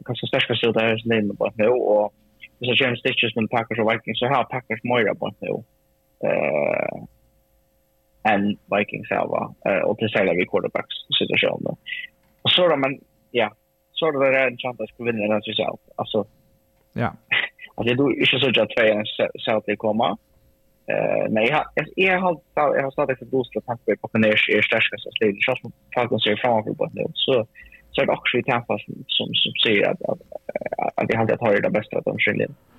kanske speciellt så där är nämligen bara nu och så James Stitches med Packers och Vikings så har Packers mer på nu. Eh än Vikings själva och till sälja vid quarterbacks situationen. Och så då men ja, så då är det en chans att vinna den sig själv. Alltså ja. Alltså du är så jag tror jag så att det kommer. Eh nej jag jag har jag har startat ett bostad på att Buccaneers är starka så det är just Falcons ser framför på nu. Så så är det också i Tampa som som som säger att att att jag hade tagit det bästa av de skiljer. Mm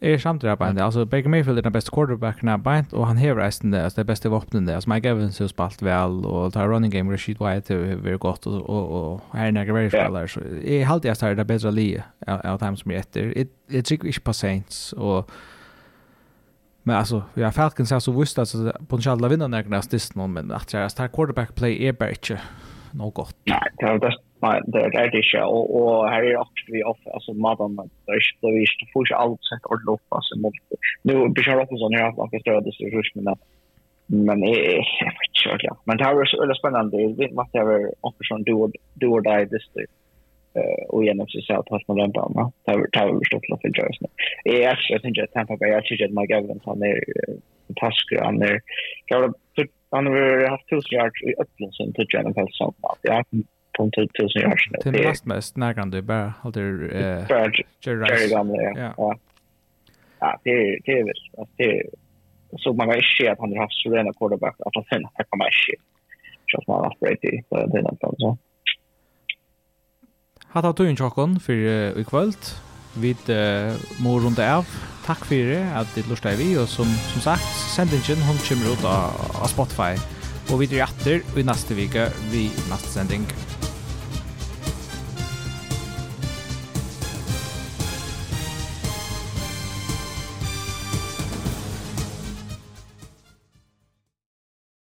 är samtidigt på ända. Alltså Baker Mayfield är den bästa quarterbacken av bänt och han häver resten där. Alltså det bästa vapnen där. Alltså Mike Evans har spalt väl och tar running game Rashid White har varit gott och och, och här är några väldigt spelare så är halt jag startar det bättre lige av times som är efter. Det tycker inte på Saints och Men alltså, jag Falcons har så visst att potentiellt att vinna när nästa någon men att jag startar quarterback play är bara inte något gott. Nej, det Nej, det är det inte. Och, och här är också vi off, alltså madan, det är inte, det är inte, får inte allt sett ordentligt upp, alltså mot, nu Bishar Rockensson har haft några stöd i sig men men jag vet inte ordentligt. Men det här är så väldigt spännande, jag vet inte att det är Åkesson, du och dig, det styr och genom sig att ha några bana. Det har det har förstått att följa oss nu. Jag jag tänker att Tampa Bay jag tycker att Mike Evans han är fantastisk han är jag har han har haft tusen yards i öppningen sen till Jennifer Sandman. Jag 18 000 år sedan. Det är mest mest närgande, bara allt Eh, Jerry Gamle, ja. ja. Ja, det är det är väl. Det är, så man kan inte se att han har haft sådana quarterback att han sen har man inte. Så att man har haft Brady på den här så. Hatt av turen tjokken for i kvöld. Vi må runde av. Takk for det at det lortet vi. Og som, som sagt, sendingen hun kommer ut av, av Spotify. Og vi drar etter i neste vike vi neste sending.